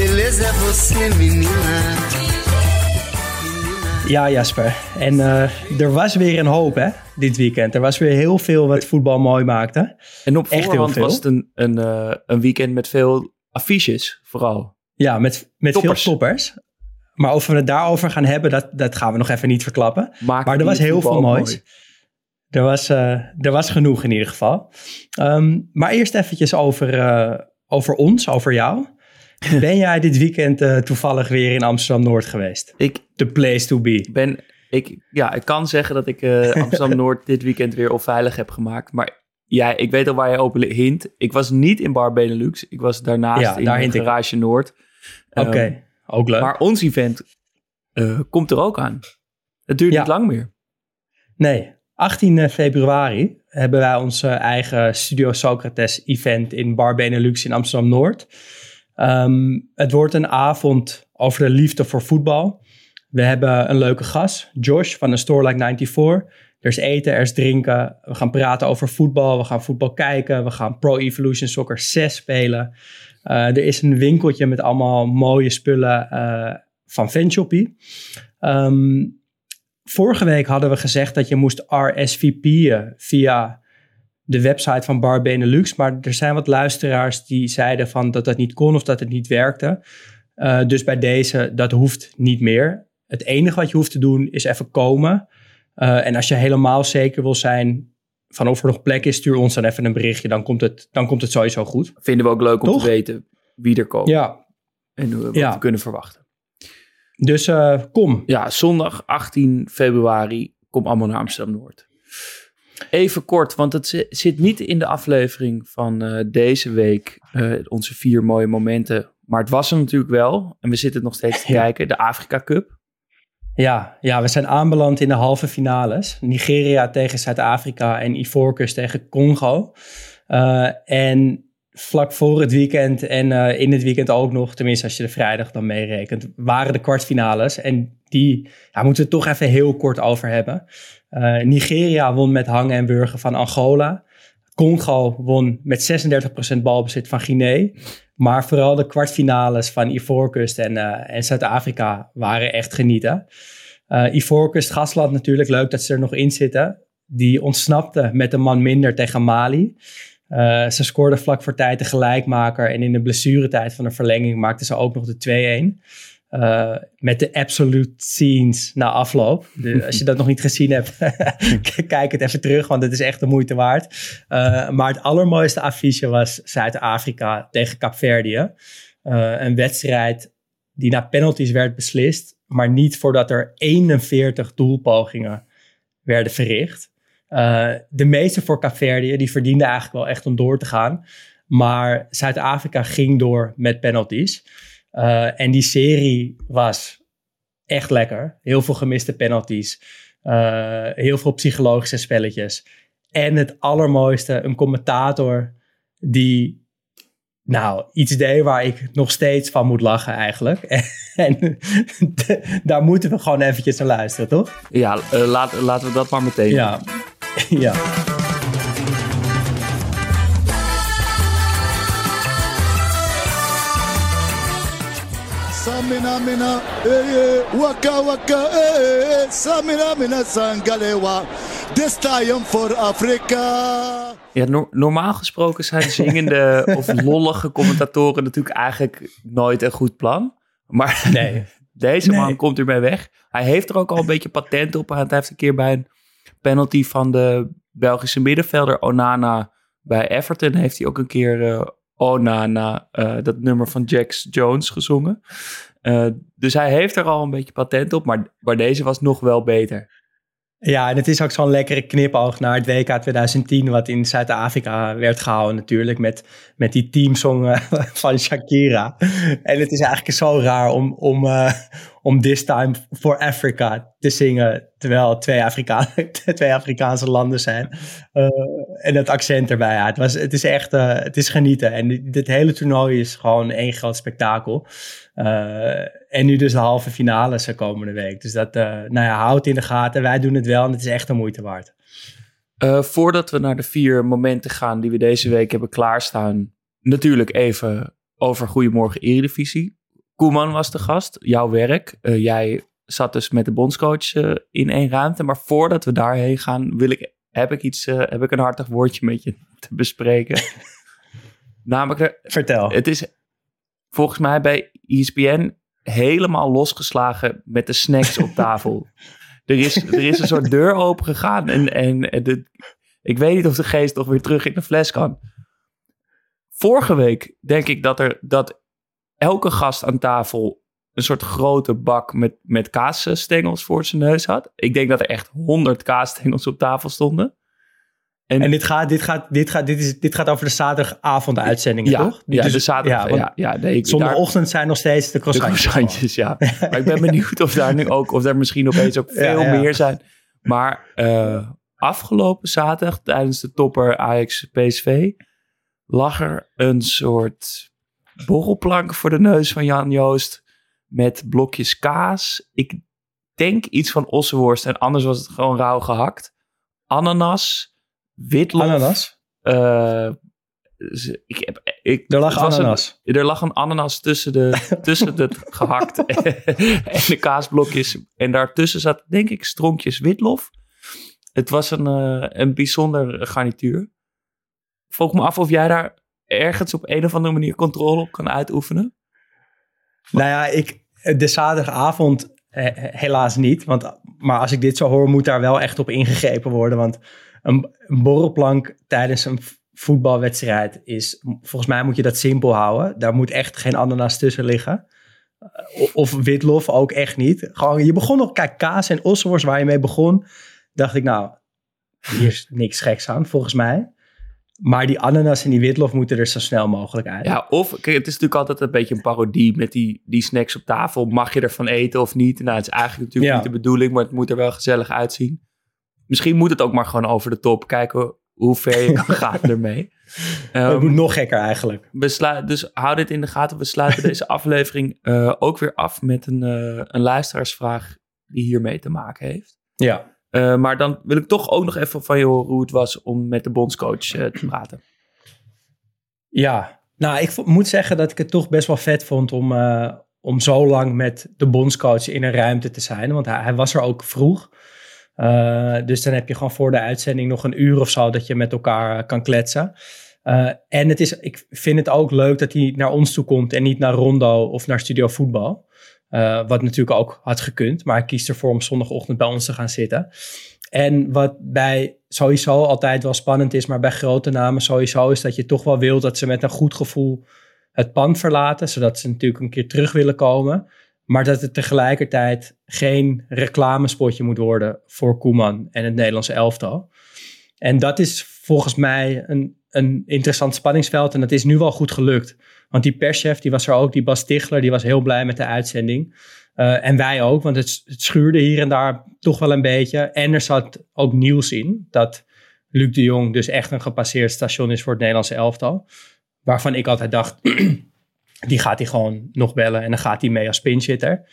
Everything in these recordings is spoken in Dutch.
A beleza é você, menina. Ja, Jasper. En eh, er was weer een hoop, hè, dit weekend. Er was weer heel veel wat voetbal mooi maakte. En op Echt heel voorhand veel. was het een, een, eh, een weekend met veel affiches, vooral. Ja, met, met Toppers. veel toppers. Maar of we het daarover gaan hebben, dat, dat gaan we nog even niet verklappen. Maar er was heel veel moois. Er was, eh, er was genoeg in ieder geval. Ehm, maar eerst eventjes over, eh, over ons, over jou. Ben jij dit weekend eh, toevallig weer in Amsterdam-Noord geweest? Ik The place to be. ben, ik, ja, ik kan zeggen dat ik eh, Amsterdam-Noord dit weekend weer onveilig heb gemaakt. Maar ja, ik weet al waar je open hint. Ik was niet in Bar Benelux. Ik was daarnaast Ja, in daar ik. Garage Noord. Oké, Ehm, ook leuk. maar ons event eh, komt er ook aan. Het duurt Ja. niet lang meer. Nee, 18 februari hebben wij onze eigen Studio Socrates event in Bar Benelux in Amsterdam-Noord. Ehm, het wordt een avond over de liefde voor voetbal. We hebben een leuke gast, Josh van een store like 94. Er is eten, er is drinken. We gaan praten over voetbal. We gaan voetbal kijken. We gaan Pro Evolution Soccer 6 spelen. Eh, er is een winkeltje met allemaal mooie spullen eh, van Fanshoppie. Ehm Vorige week hadden we gezegd dat je moest RSVP'en via de website van Bar Benelux. Maar er zijn wat luisteraars die zeiden van dat dat niet kon of dat het niet werkte. Eh, dus bij deze, dat hoeft niet meer. Het enige wat je hoeft te doen is even komen. Eh, en als je helemaal zeker wil zijn van of er nog plek is, stuur ons dan even een berichtje. Dan komt het, dan komt het sowieso goed. Vinden we ook leuk om Toch? te weten wie er komt. Ja, En wat Ja. we kunnen verwachten. dus eh, kom. Ja, zondag 18 februari. Kom allemaal naar Amsterdam-Noord. Even kort, want het zi- zit niet in de aflevering van eh, deze week. eh, onze vier mooie momenten. Maar het was er natuurlijk wel. En we zitten nog steeds te kijken. De Afrika Cup. Ja, ja, we zijn aanbeland in de halve finales. Nigeria tegen Zuid-Afrika en Ivoorkust tegen Congo. Eh, en vlak voor het weekend en in het weekend ook nog, tenminste als je de vrijdag dan meerekent, waren de kwartfinales. En die ja, moeten we het toch even heel kort over hebben. Eh, Nigeria won met hangen en wurgen van Angola. Congo won met 36% balbezit van Guinea. Maar vooral de kwartfinales van Ivoorkust en, eh, Zuid-Afrika waren echt genieten. Eh Ivoorkust, Gastland natuurlijk, leuk dat ze er nog in zitten. Die ontsnapte met een man minder tegen Mali. Ze scoorden vlak voor tijd de gelijkmaker. En in de blessuretijd van de verlenging maakten ze ook nog de 2-1. Eh, met de absolute scenes na afloop. Dus als je dat nog niet gezien hebt, kijk het even terug, want het is echt de moeite waard. Eh, maar het allermooiste affiche was Zuid-Afrika tegen Kaapverdië. Eh, een wedstrijd die na penalties werd beslist, maar niet voordat er 41 doelpogingen werden verricht. De meeste voor Kaapverdië, die verdienden eigenlijk wel echt om door te gaan. Maar Zuid-Afrika ging door met penalties. Eh, en die serie was echt lekker. Heel veel gemiste penalties. Eh, heel veel psychologische spelletjes. En het allermooiste, een commentator die nou, iets deed waar ik nog steeds van moet lachen eigenlijk. en daar moeten we gewoon eventjes naar luisteren, toch? Ja, eh, laat, laten we dat maar meteen Ja. ja. Samina mina, eh, eh, waka waka, eh, eh, Samina mina sangalewa. This time for Africa. Ja, no- normaal gesproken zijn zingende of lollige commentatoren natuurlijk eigenlijk nooit een goed plan. Maar Nee. deze man Nee. komt ermee weg. Hij heeft er ook al een beetje patent op. Hij heeft een keer bij een penalty van de Belgische middenvelder Onana bij Everton... heeft hij ook een keer eh, Onana, eh, dat nummer van Jax Jones, gezongen. Eh, dus hij heeft er al een beetje patent op, maar, maar deze was nog wel beter. Ja, en het is ook zo'n lekkere knipoog naar het WK 2010, wat in Zuid-Afrika werd gehouden natuurlijk, met, met die teamsong eh, van Shakira. En het is eigenlijk zo raar om, om, uh, om This Time for Africa te zingen, terwijl twee, Afrika twee Afrikaanse landen zijn. Uh, en het accent erbij, ja, het, was, het is echt, het is genieten. En dit hele toernooi is gewoon één groot spektakel. en nu dus de halve finales de komende week. Dus dat, nou ja, houd in de gaten. Wij doen het wel en het is echt de moeite waard. Voordat we naar de vier momenten gaan die we deze week hebben klaarstaan, natuurlijk even over Goedemorgen Eredivisie. Koeman was de gast, jouw werk. Uh, jij zat dus met de bondscoach uh, in één ruimte. Maar voordat we daarheen gaan, wil ik, heb, ik iets, heb ik een hartig woordje met je te bespreken. Namelijk, vertel. Het is volgens mij bij ESPN helemaal losgeslagen met de snacks op tafel. Er is, er is een soort deur open gegaan. En, en, de, ik weet niet of de geest nog weer terug in de fles kan. Vorige week denk ik dat, er, dat elke gast aan tafel een soort grote bak met, met kaasstengels voor zijn neus had. Ik denk dat er echt honderd kaasstengels op tafel stonden. En, en, dit, gaat, dit, gaat, dit, gaat, dit, is, dit gaat over de zaterdagavond uitzendingen, ja, toch? Ja, dus, de zaterdag. Ja, ja, ja nee, zondagochtend daar, zijn nog steeds de croissantjes. De croissantjes, ja. maar ik ben benieuwd of daar nu ook, of er misschien opeens ook veel meer zijn. Maar uh, afgelopen zaterdag tijdens de topper Ajax-PSV lag er een soort borrelplank voor de neus van Jan Joost met blokjes kaas. Ik denk iets van ossenworst en anders was het gewoon rauw gehakt. Ananas witlof. Ananas? Uh, ik heb, ik, er lag ananas. Een, er lag een ananas tussen, de, tussen het gehakt en de kaasblokjes. En daartussen zat denk ik stronkjes witlof. Het was een, uh, een bijzonder garnituur. Vroeg me af of jij daar ergens op een of andere manier controle op kan uitoefenen. Nou ja, ik, de zaterdagavond helaas niet. Want, maar als ik dit zo hoor, moet daar wel echt op ingegrepen worden. Want een, borrelplank tijdens een voetbalwedstrijd is, volgens mij moet je dat simpel houden. Daar moet echt geen ananas tussen liggen. Of witlof ook echt niet. Gewoon, je begon nog, kijk, kaas en ossenworst waar je mee begon. Dacht ik, nou, hier is niks geks aan, volgens mij. Maar die ananas en die witlof moeten er zo snel mogelijk uit. Ja, of kijk, het is natuurlijk altijd een beetje een parodie met die, die snacks op tafel. Mag je ervan eten of niet? Nou, het is eigenlijk natuurlijk niet de bedoeling, maar het moet er wel gezellig uitzien. Misschien moet het ook maar gewoon over de top. Kijken hoe ver je kan gaan ermee. Um, het moet nog gekker eigenlijk. We dus hou dit in de gaten. We sluiten deze aflevering uh, ook weer af met een, uh, een luisteraarsvraag die hiermee te maken heeft. Ja. Uh, maar dan wil ik toch ook nog even van je horen hoe het was om met de bondscoach te praten. Ja, nou ik moet zeggen dat ik het toch best wel vet vond om, om zo lang met de bondscoach in een ruimte te zijn. Want hij, hij was er ook vroeg. Dus dan heb je gewoon voor de uitzending nog een uur of zo dat je met elkaar kan kletsen. En het is, ik vind het ook leuk dat hij naar ons toe komt en niet naar Rondo of naar Studio Voetbal. Uh, wat natuurlijk ook had gekund, maar hij kiest ervoor om zondagochtend bij ons te gaan zitten. En wat bij sowieso altijd wel spannend is, maar bij grote namen sowieso, is dat je toch wel wil dat ze met een goed gevoel het pand verlaten, zodat ze natuurlijk een keer terug willen komen. Maar dat het tegelijkertijd geen reclamespotje moet worden voor Koeman en het Nederlandse elftal. En dat is volgens mij een, een interessant spanningsveld. En dat is nu wel goed gelukt. Want die perschef, die was er ook, die Bas Tichler, die was heel blij met de uitzending. Uh, en wij ook, want het, het, schuurde hier en daar toch wel een beetje. En er zat ook nieuws in, dat Luc de Jong dus echt een gepasseerd station is voor het Nederlandse elftal. Waarvan ik altijd dacht, die gaat hij gewoon nog bellen en dan gaat hij mee als pinchitter.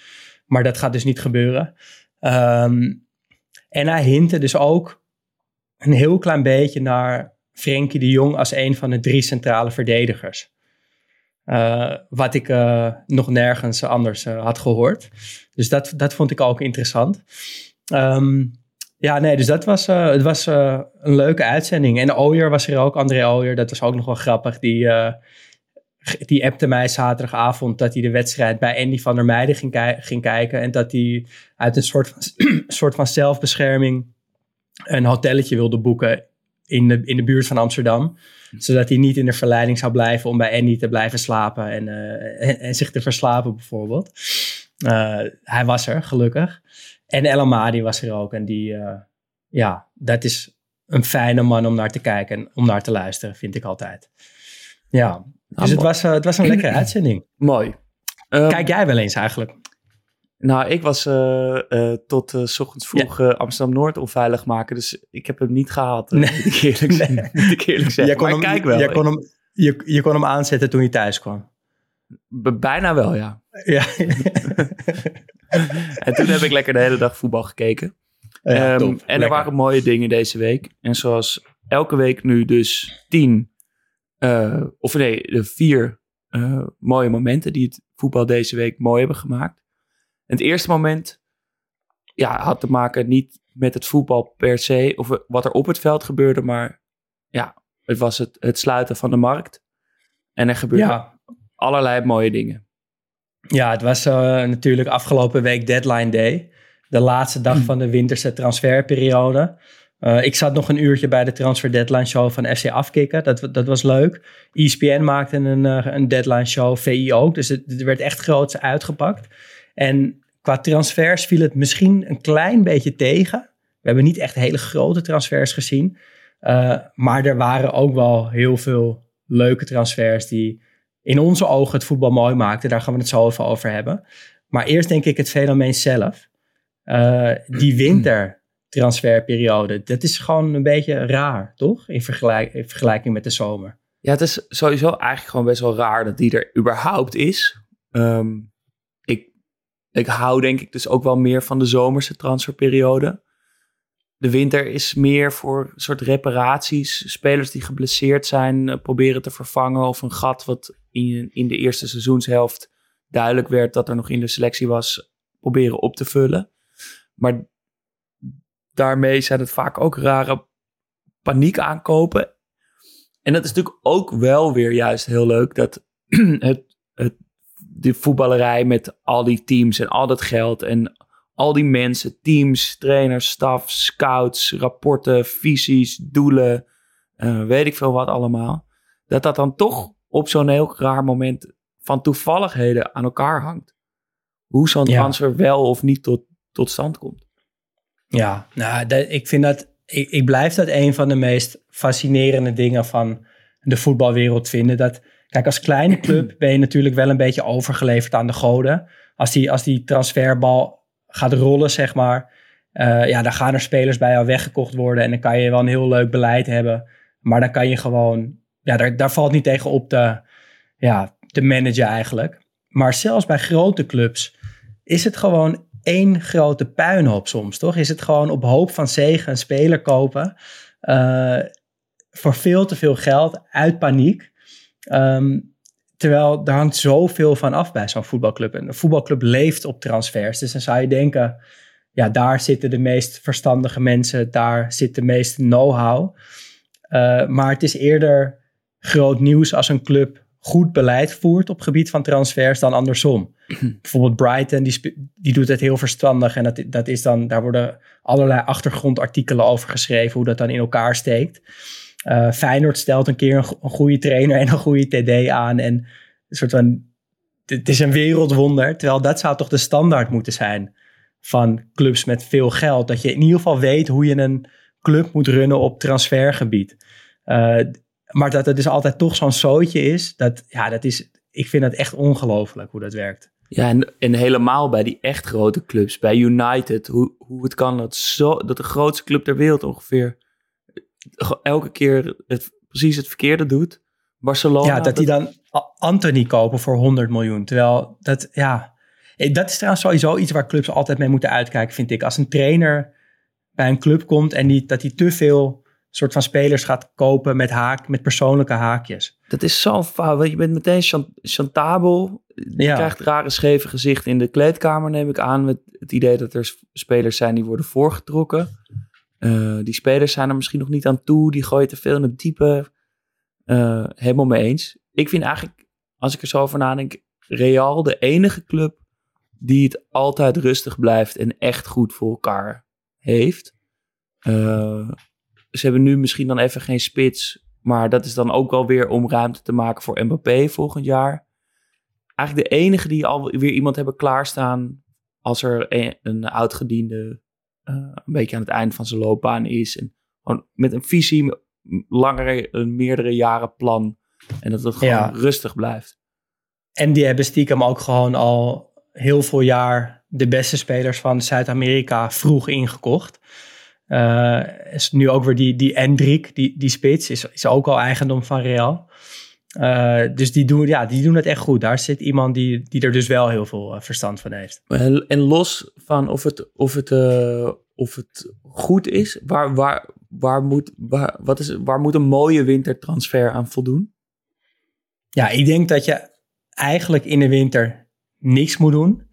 Maar dat gaat dus niet gebeuren. Um, en hij hintte dus ook een heel klein beetje naar Frenkie de Jong als een van de drie centrale verdedigers. Uh, wat ik uh, nog nergens anders uh, had gehoord. Dus dat, dat vond ik ook interessant. Um, ja, nee, dus dat was, het was een leuke uitzending. En Ooyer was er ook, André Ooyer, dat was ook nog wel grappig. Die, die appte mij zaterdagavond dat hij de wedstrijd bij Andy van der Meijden ging, ging kijken. En dat hij uit een soort van, soort van zelfbescherming een hotelletje wilde boeken in de, in de buurt van Amsterdam. Zodat hij niet in de verleiding zou blijven om bij Andy te blijven slapen en, uh, en, zich te verslapen bijvoorbeeld. Uh, hij was er, gelukkig. En El Amadi was er ook en die, uh, ja, dat is een fijne man om naar te kijken en om naar te luisteren, vind ik altijd. Ja, dus het was, eh, het was een lekkere uitzending. Mooi. Ehm, Kijk jij wel eens eigenlijk? Nou, ik was eh, eh, tot eh, 's ochtends vroeg eh, Amsterdam-Noord onveilig maken. Dus ik heb hem niet gehaald, eh, Nee. moet, ik eerlijk, zeggen. moet ik eerlijk zeggen. Jij kon, Maar hem, ik kijk wel. jij kon hem, je, je kon hem aanzetten toen je thuis kwam. B- Bijna wel, ja. Ja, En toen heb ik lekker de hele dag voetbal gekeken. ja Ehm, en er waren mooie dingen deze week. En zoals elke week nu dus tien, eh, of nee, de vier eh, mooie momenten die het voetbal deze week mooi hebben gemaakt. Het eerste moment ja, had te maken niet met het voetbal per se, of wat er op het veld gebeurde, maar ja, het was het, het sluiten van de markt. En er gebeurden Ja, allerlei mooie dingen. Ja, het was eh, natuurlijk afgelopen week deadline day. De laatste dag van de winterse transferperiode. Eh, ik zat nog een uurtje bij de transfer deadline show van FC Afkikken. Dat, dat was leuk. ESPN maakte een, eh, een deadline show, VI ook. Dus het, het werd echt groots uitgepakt. En qua transfers viel het misschien een klein beetje tegen. We hebben niet echt hele grote transfers gezien. Eh, maar er waren ook wel heel veel leuke transfers die in onze ogen het voetbal mooi maakten. Daar gaan we het zo even over hebben. Maar eerst denk ik het fenomeen zelf. Eh, die wintertransferperiode, dat is gewoon een beetje raar, toch? In, vergelijk, in vergelijking met de zomer. Ja, het is sowieso eigenlijk gewoon best wel raar dat die er überhaupt is. Ehm, ik hou denk ik dus ook wel meer van de zomerse transferperiode. De winter is meer voor een soort reparaties. Spelers die geblesseerd zijn eh, proberen te vervangen. Of een gat wat in, in de eerste seizoenshelft duidelijk werd dat er nog in de selectie was, proberen op te vullen. Maar daarmee zijn het vaak ook rare paniek aankopen. En dat is natuurlijk ook wel weer juist heel leuk dat het, het, de voetballerij met al die teams en al dat geld en al die mensen, teams, trainers, staf, scouts, rapporten, visies, doelen, eh, weet ik veel wat allemaal. Dat dat dan toch op zo'n heel raar moment van toevalligheden aan elkaar hangt. Hoe zo'n Ja. transfer wel of niet tot, tot stand komt. Ja, nou, dat- ik vind dat, ik, ik blijf dat een van de meest fascinerende dingen van de voetbalwereld vinden. Dat, kijk, als kleine club ben je natuurlijk wel een beetje overgeleverd aan de goden. Als die, als die transferbal gaat rollen, zeg maar, eh, ja, dan gaan er spelers bij jou weggekocht worden en dan kan je wel een heel leuk beleid hebben. Maar dan kan je gewoon, ja, daar, daar valt niet tegen op te, ja, te managen eigenlijk. Maar zelfs bij grote clubs is het gewoon één grote puinhoop soms, toch? Is het gewoon op hoop van zegen een speler kopen eh, voor veel te veel geld uit paniek. Ehm, terwijl er hangt zoveel van af bij zo'n voetbalclub. En een voetbalclub leeft op transfers. Dus dan zou je denken, ja, daar zitten de meest verstandige mensen, daar zit de meeste know-how. Eh, maar het is eerder groot nieuws als een club goed beleid voert op gebied van transfers dan andersom. Bijvoorbeeld Brighton, die, die doet het heel verstandig. En dat, dat is dan, daar worden allerlei achtergrondartikelen over geschreven, hoe dat dan in elkaar steekt. Eh Feyenoord stelt een keer een, go- een goede trainer en een goede TD aan. En een soort van, het is een wereldwonder. Terwijl dat zou toch de standaard moeten zijn van clubs met veel geld. Dat je in ieder geval weet hoe je een club moet runnen op transfergebied. Eh, maar dat het dus altijd toch zo'n zootje is, dat, ja, dat is, ik vind het echt ongelooflijk hoe dat werkt. Ja, en, en helemaal bij die echt grote clubs, bij United, hoe, hoe het kan dat, zo, dat de grootste club ter wereld ongeveer ge- elke keer het, precies het verkeerde doet. Barcelona. ja, dat die dan Anthony kopen voor 100 miljoen. Terwijl dat, ja, eh, dat is trouwens sowieso iets waar clubs altijd mee moeten uitkijken, vind ik. Als een trainer bij een club komt en die, dat hij te veel soort van spelers gaat kopen met, haak, met persoonlijke haakjes. Dat is zo'n fout. want Je bent meteen chan- chantabel. Je Ja. krijgt rare scheve gezichten in de kleedkamer, neem ik aan. Met het idee dat er spelers zijn die worden voorgetrokken. Eh, die spelers zijn er misschien nog niet aan toe. Die gooien te veel in het diepe. Eh, helemaal mee eens. Ik vind eigenlijk, als ik er zo over nadenk, Real de enige club die het altijd rustig blijft en echt goed voor elkaar heeft. Eh, ze hebben nu misschien dan even geen spits. Maar dat is dan ook wel weer om ruimte te maken voor Mbappé volgend jaar. Eigenlijk de enige die alweer iemand hebben klaarstaan. als er een, oudgediende een beetje aan het eind van zijn loopbaan is. En gewoon met een visie, langere, een meerdere jaren plan. En dat het gewoon Ja. rustig blijft. En die hebben stiekem ook gewoon al heel veel jaar de beste spelers van Zuid-Amerika vroeg ingekocht. Eh, is nu ook weer die, die Endrik, die, die spits, is, is ook al eigendom van Real. Eh, dus die doen, ja, die doen het echt goed. Daar zit iemand die, die er dus wel heel veel eh, verstand van heeft. En, en los van of het, of het, eh, of het goed is, waar, waar, waar, moet, waar, wat is, waar moet een mooie wintertransfer aan voldoen? Ja, ik denk dat je eigenlijk in de winter niks moet doen.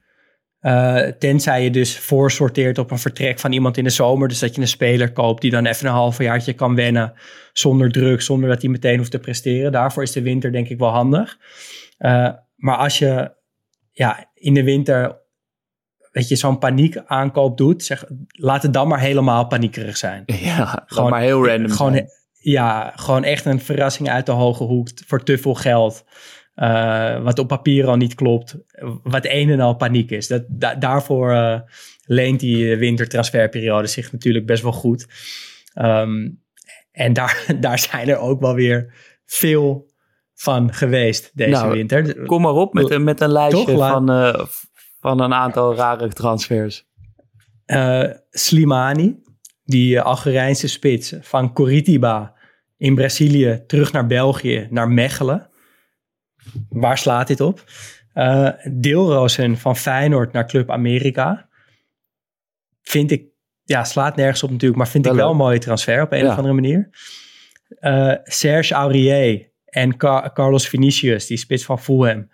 Eh, tenzij je dus voorsorteert op een vertrek van iemand in de zomer. Dus dat je een speler koopt die dan even een halfjaartje kan wennen. Zonder druk, zonder dat hij meteen hoeft te presteren. Daarvoor is de winter denk ik wel handig. Eh, maar als je ja, in de winter weet je, zo'n paniek aankoop doet. Zeg, laat het dan maar helemaal paniekerig zijn. Ja, gewoon maar heel random. Gewoon, zijn. ja, gewoon echt een verrassing uit de hoge hoek voor te veel geld. Eh, wat op papier al niet klopt. Wat een en al paniek is. Dat, da- daarvoor eh, leent die wintertransferperiode zich natuurlijk best wel goed. Ehm, en daar, daar zijn er ook wel weer veel van geweest deze Nou, winter. Kom maar op met, een- met een lijstje Toch? Van, eh, van een aantal rare transfers. Eh, Slimani, die Algerijnse spits van Coritiba in Brazilië terug naar België, naar Mechelen. Waar slaat dit op? Eh Deelrozen van Feyenoord naar Club Amerika. Vind ik, ja, slaat nergens op natuurlijk, maar vind Wel ik wel leuk. een mooie transfer op een Ja. of andere manier. Eh, Serge Aurier en Ca- Carlos Vinicius, die spits van Fulham,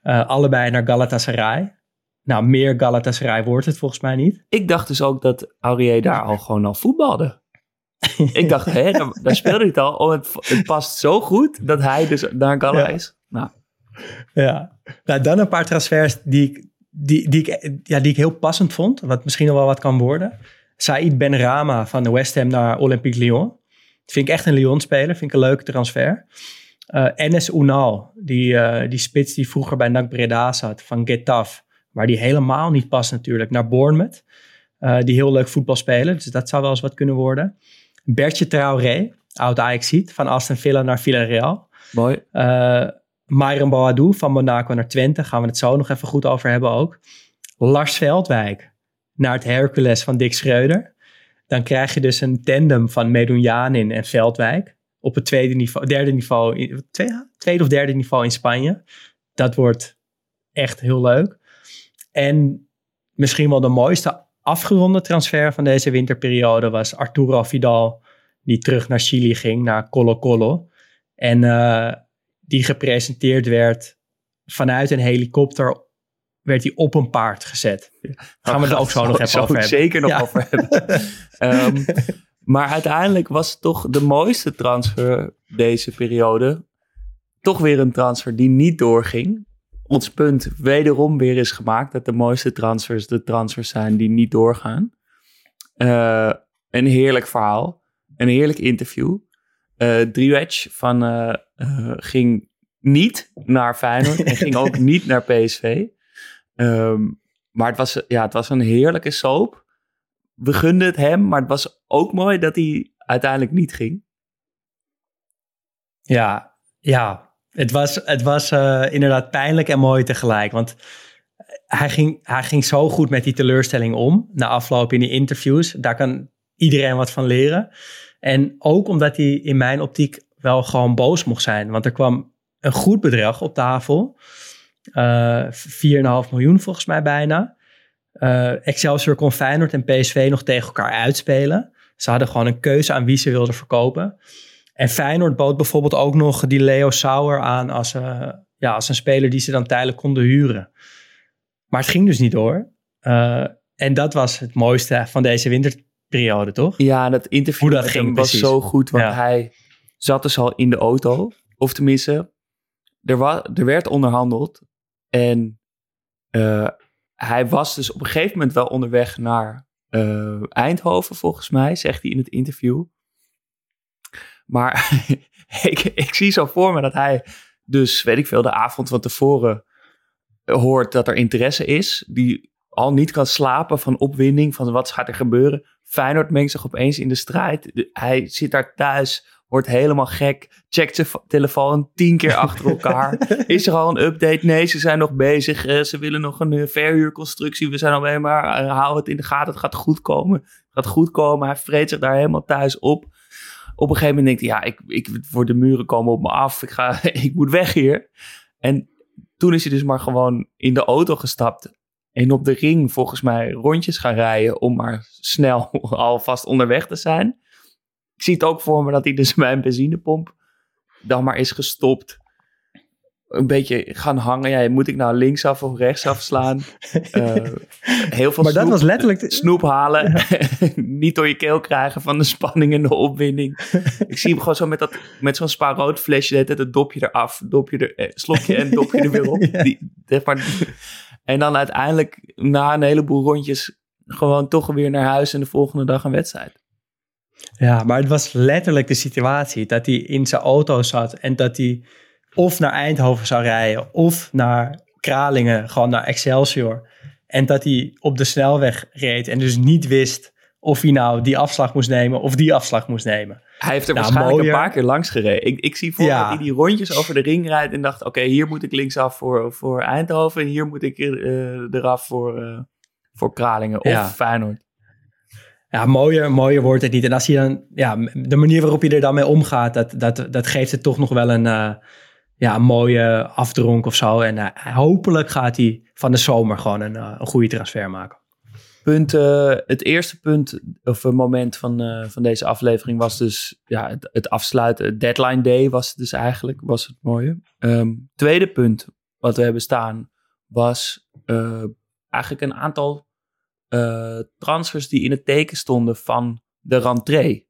eh, allebei naar Galatasaray. Nou, meer Galatasaray wordt het volgens mij niet. Ik dacht dus ook dat Aurier daar al gewoon al voetbalde. ik dacht, hé, daar, daar speelde hij het al. Oh, het, het past zo goed dat hij dus naar Gala Ja. is. Nou, Ja, nou, dan een paar transfers die ik, die, die, ik, ja, die ik heel passend vond. Wat misschien nog wel wat kan worden. Saïd Benrama van de West Ham naar Olympique Lyon. Dat vind ik echt een Lyon-speler. Vind ik een leuke transfer. Eh Enes Unal, die, eh, die spits die vroeger bij NAC Breda zat van Getafe. Waar die helemaal niet past natuurlijk. Naar Bournemouth. Eh, die heel leuk voetbal spelen. Dus dat zou wel eens wat kunnen worden. Bertje Traoré, oud Ajaxiet. Van Aston Villa naar Villarreal. mooi. Myron Boadou van Monaco naar Twente. Gaan we het zo nog even goed over hebben ook. Lars Veldwijk naar het Hercules van Dick Schreuder. Dan krijg je dus een tandem van Medunjanin en Veldwijk. Op het tweede niveau, derde niveau, tweede, tweede of derde niveau in Spanje. Dat wordt echt heel leuk. En misschien wel de mooiste afgeronde transfer van deze winterperiode was Arturo Vidal. Die terug naar Chili ging, naar Colo Colo. En eh, die gepresenteerd werd vanuit een helikopter, werd hij op een paard gezet. Gaan we het ook zo nog even over hebben. zeker nog Ja. over hebben. Ehm, maar uiteindelijk was toch de mooiste transfer deze periode. Toch weer een transfer die niet doorging. Ons punt wederom weer is gemaakt dat de mooiste transfers de transfers zijn die niet doorgaan. Eh, een heerlijk verhaal. Een heerlijk interview. Eh Driwedge van eh, eh, ging niet naar Feyenoord en ging ook niet naar PSV. Ehm, maar het was, ja, het was een heerlijke soap. We gunden het hem, maar het was ook mooi dat hij uiteindelijk niet ging. Ja, ja. Het was, het was eh, inderdaad pijnlijk en mooi tegelijk. Want hij ging, hij ging zo goed met die teleurstelling om. Na afloop in die interviews. Daar kan iedereen wat van leren. En ook omdat hij in mijn optiek wel gewoon boos mocht zijn. Want er kwam een goed bedrag op tafel. Eh 4,5 miljoen volgens mij bijna. Eh, Excelsior kon Feyenoord en PSV nog tegen elkaar uitspelen. Ze hadden gewoon een keuze aan wie ze wilden verkopen. En Feyenoord bood bijvoorbeeld ook nog die Leo Sauer aan als, eh, ja, als een speler die ze dan tijdelijk konden huren. Maar het ging dus niet door. En dat was het mooiste van deze winterperiode, toch? Ja, dat interview Hoe dat ging, was precies. zo goed, want Ja. hij zat dus al in de auto. Of tenminste, er, er werd onderhandeld. En eh, hij was dus op een gegeven moment wel onderweg naar eh, Eindhoven, volgens mij, zegt hij in het interview. Maar ik, ik zie zo voor me dat hij dus, weet ik veel, de avond van tevoren hoort dat er interesse is. Die al niet kan slapen van opwinding, van wat gaat er gebeuren. Feyenoord mengt zich opeens in de strijd. Hij zit daar thuis, wordt helemaal gek, checkt zijn telefoon tien keer achter elkaar. Is er al een update? Nee, ze zijn nog bezig. Eh, ze willen nog een eh, verhuurconstructie. We zijn alleen maar, uh, hou het in de gaten, het gaat goed komen. Het gaat goed komen. Hij vreet zich daar helemaal thuis op. Op een gegeven moment denkt hij, ja, ik, ik, voor de muren komen op me af. Ik, ga, ik moet weg hier. En toen is hij dus maar gewoon in de auto gestapt. En op de ring volgens mij rondjes gaan rijden om maar snel alvast onderweg te zijn. Ik zie het ook voor me dat hij dus bij een benzinepomp dan maar is gestopt. Een beetje gaan hangen. Ja, moet ik nou linksaf of rechtsaf slaan? Uh, heel veel maar dat snoep, was letterlijk... De... Snoep halen. Niet door je keel krijgen van de spanning en de opwinding. ik zie hem gewoon zo met, dat, met zo'n spa rood flesje. Het, het dopje eraf, dopje er, eh, slokje en dopje er weer op. ja. Die, maar, en dan uiteindelijk na een heleboel rondjes gewoon toch weer naar huis en de volgende dag een wedstrijd. Ja, maar het was letterlijk de situatie dat hij in zijn auto zat en dat hij of naar Eindhoven zou rijden of naar Kralingen, gewoon naar Excelsior. En dat hij op de snelweg reed en dus niet wist of hij nou die afslag moest nemen of die afslag moest nemen. Hij heeft er nou, waarschijnlijk mooier. een paar keer langs gereden. Ik, ik zie voor ja. dat hij die rondjes over de ring rijdt en dacht... oké, okay, hier moet ik linksaf voor, voor Eindhoven... en hier moet ik uh, eraf voor, uh, voor Kralingen of ja. Feyenoord. Ja, mooier, mooier wordt het niet. En als je dan... Ja, de manier waarop je er dan mee omgaat... dat, dat, dat geeft het toch nog wel een... Uh, ja, een mooie afdronk of zo. En hopelijk gaat hij van de zomer gewoon een, een goede transfer maken. Punt, het eerste punt of moment van, van deze aflevering was dus ja, het, het, afsluiten. Deadline day was het dus eigenlijk, was het mooie. Um, tweede punt wat we hebben staan was eigenlijk een aantal transfers die in het teken stonden van de rentree.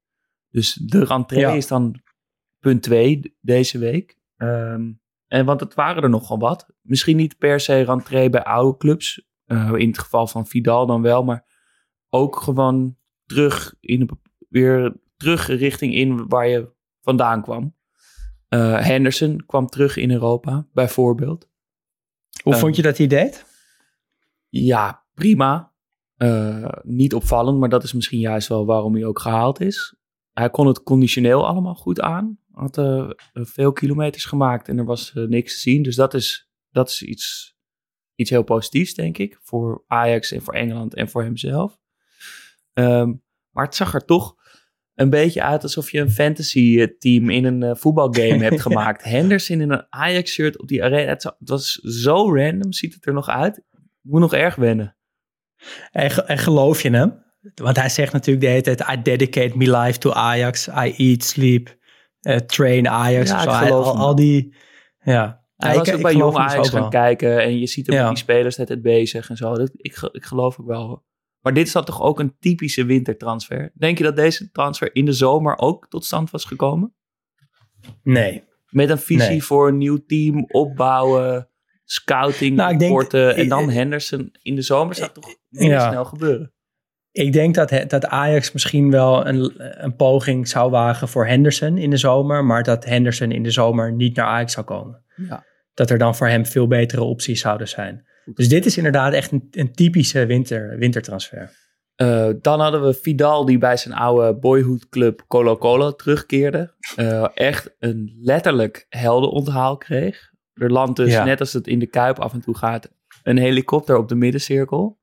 Dus de rentree ja. is dan punt twee deze week. Um, en want het waren er nogal wat. Misschien niet per se rentree bij oude clubs. Uh, in het geval van Vidal dan wel, maar ook gewoon terug in de, weer terug richting in waar je vandaan kwam. Uh, Henderson kwam terug in Europa, bijvoorbeeld. Hoe uh, vond je dat hij deed? Ja, prima. Uh, niet opvallend, maar dat is misschien juist wel waarom hij ook gehaald is. Hij kon het conditioneel allemaal goed aan. Had veel kilometers gemaakt en er was niks te zien. Dus dat is, dat is iets iets heel positiefs, denk ik. Voor Ajax en voor Engeland en voor hemzelf. Um, maar het zag er toch een beetje uit alsof je een fantasy team in een voetbalgame hebt gemaakt. Henderson in een Ajax shirt op die arena. Het, het, was zo random, ziet het er nog uit. Moet nog erg wennen. En, en geloof je hem? Want hij zegt natuurlijk de hele tijd, I dedicate my life to Ajax. I eat, sleep, uh, train Ajax. Ja, zo, hij, al, al die, ja. Hij ja, was ook bij jong Ajax gaan kijken en je ziet hem ja. die spelers net het bezig en zo. Dat, ik, ik geloof ook wel. Maar dit is dan toch ook een typische wintertransfer. Denk je dat deze transfer in de zomer ook tot stand was gekomen? Nee. Met een visie nee. voor een nieuw team, opbouwen, scouting, nou, rapporten en dan Henderson in de zomer zou toch niet ja. snel gebeuren. Ik denk dat, dat Ajax misschien wel een, een poging zou wagen voor Henderson in de zomer, maar dat Henderson in de zomer niet naar Ajax zou komen. Ja. Dat er dan voor hem veel betere opties zouden zijn. Dus dit is inderdaad echt een, een typische winter, wintertransfer. Uh, dan hadden we Vidal die bij zijn oude boyhoodclub Colo Colo terugkeerde. Uh, echt een letterlijk heldenonthaal kreeg. Er landt dus, ja. net als het in de Kuip af en toe gaat, een helikopter op de middencirkel.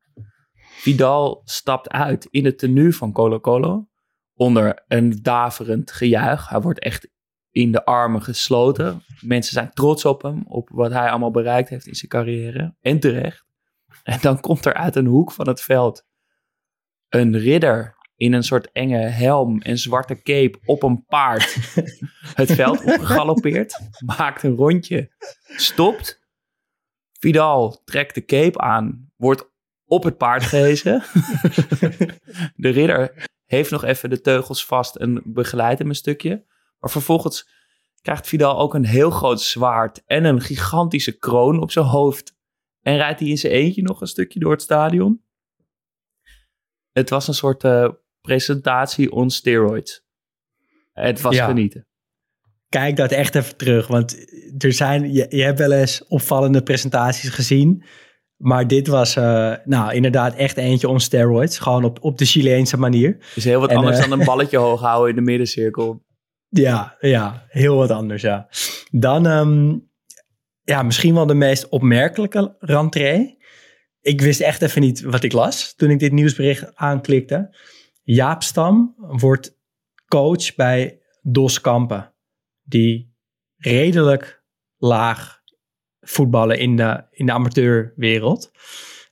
Vidal stapt uit in het tenue van Colo Colo. Onder een daverend gejuich. Hij wordt echt in de armen gesloten. Mensen zijn trots op hem, op wat hij allemaal bereikt heeft in zijn carrière. En terecht. En dan komt er uit een hoek van het veld een ridder in een soort enge helm en zwarte cape op een paard het veld opgegalopeerd. Maakt een rondje, stopt. Vidal trekt de cape aan, wordt op het paard gehezen. de ridder heeft nog even de teugels vast en begeleidt hem een stukje. Maar vervolgens krijgt Vidal ook een heel groot zwaard en een gigantische kroon op zijn hoofd. En rijdt hij in zijn eentje nog een stukje door het stadion. Het was een soort uh, presentatie on steroids. Het was ja. genieten. Kijk dat echt even terug, want er zijn, je, je hebt wel eens opvallende presentaties gezien Maar dit was uh, nou inderdaad echt eentje on steroids. Gewoon op, op de Chileense manier. Is heel wat en, anders uh, dan een balletje hoog houden in de middencirkel. Ja, ja, heel wat anders, ja. Dan um, ja, misschien wel de meest opmerkelijke rentree. Ik wist echt even niet wat ik las toen ik dit nieuwsbericht aanklikte. Jaap Stam wordt coach bij Dos Kampen. Die redelijk laag voetballen in de, in de amateurwereld.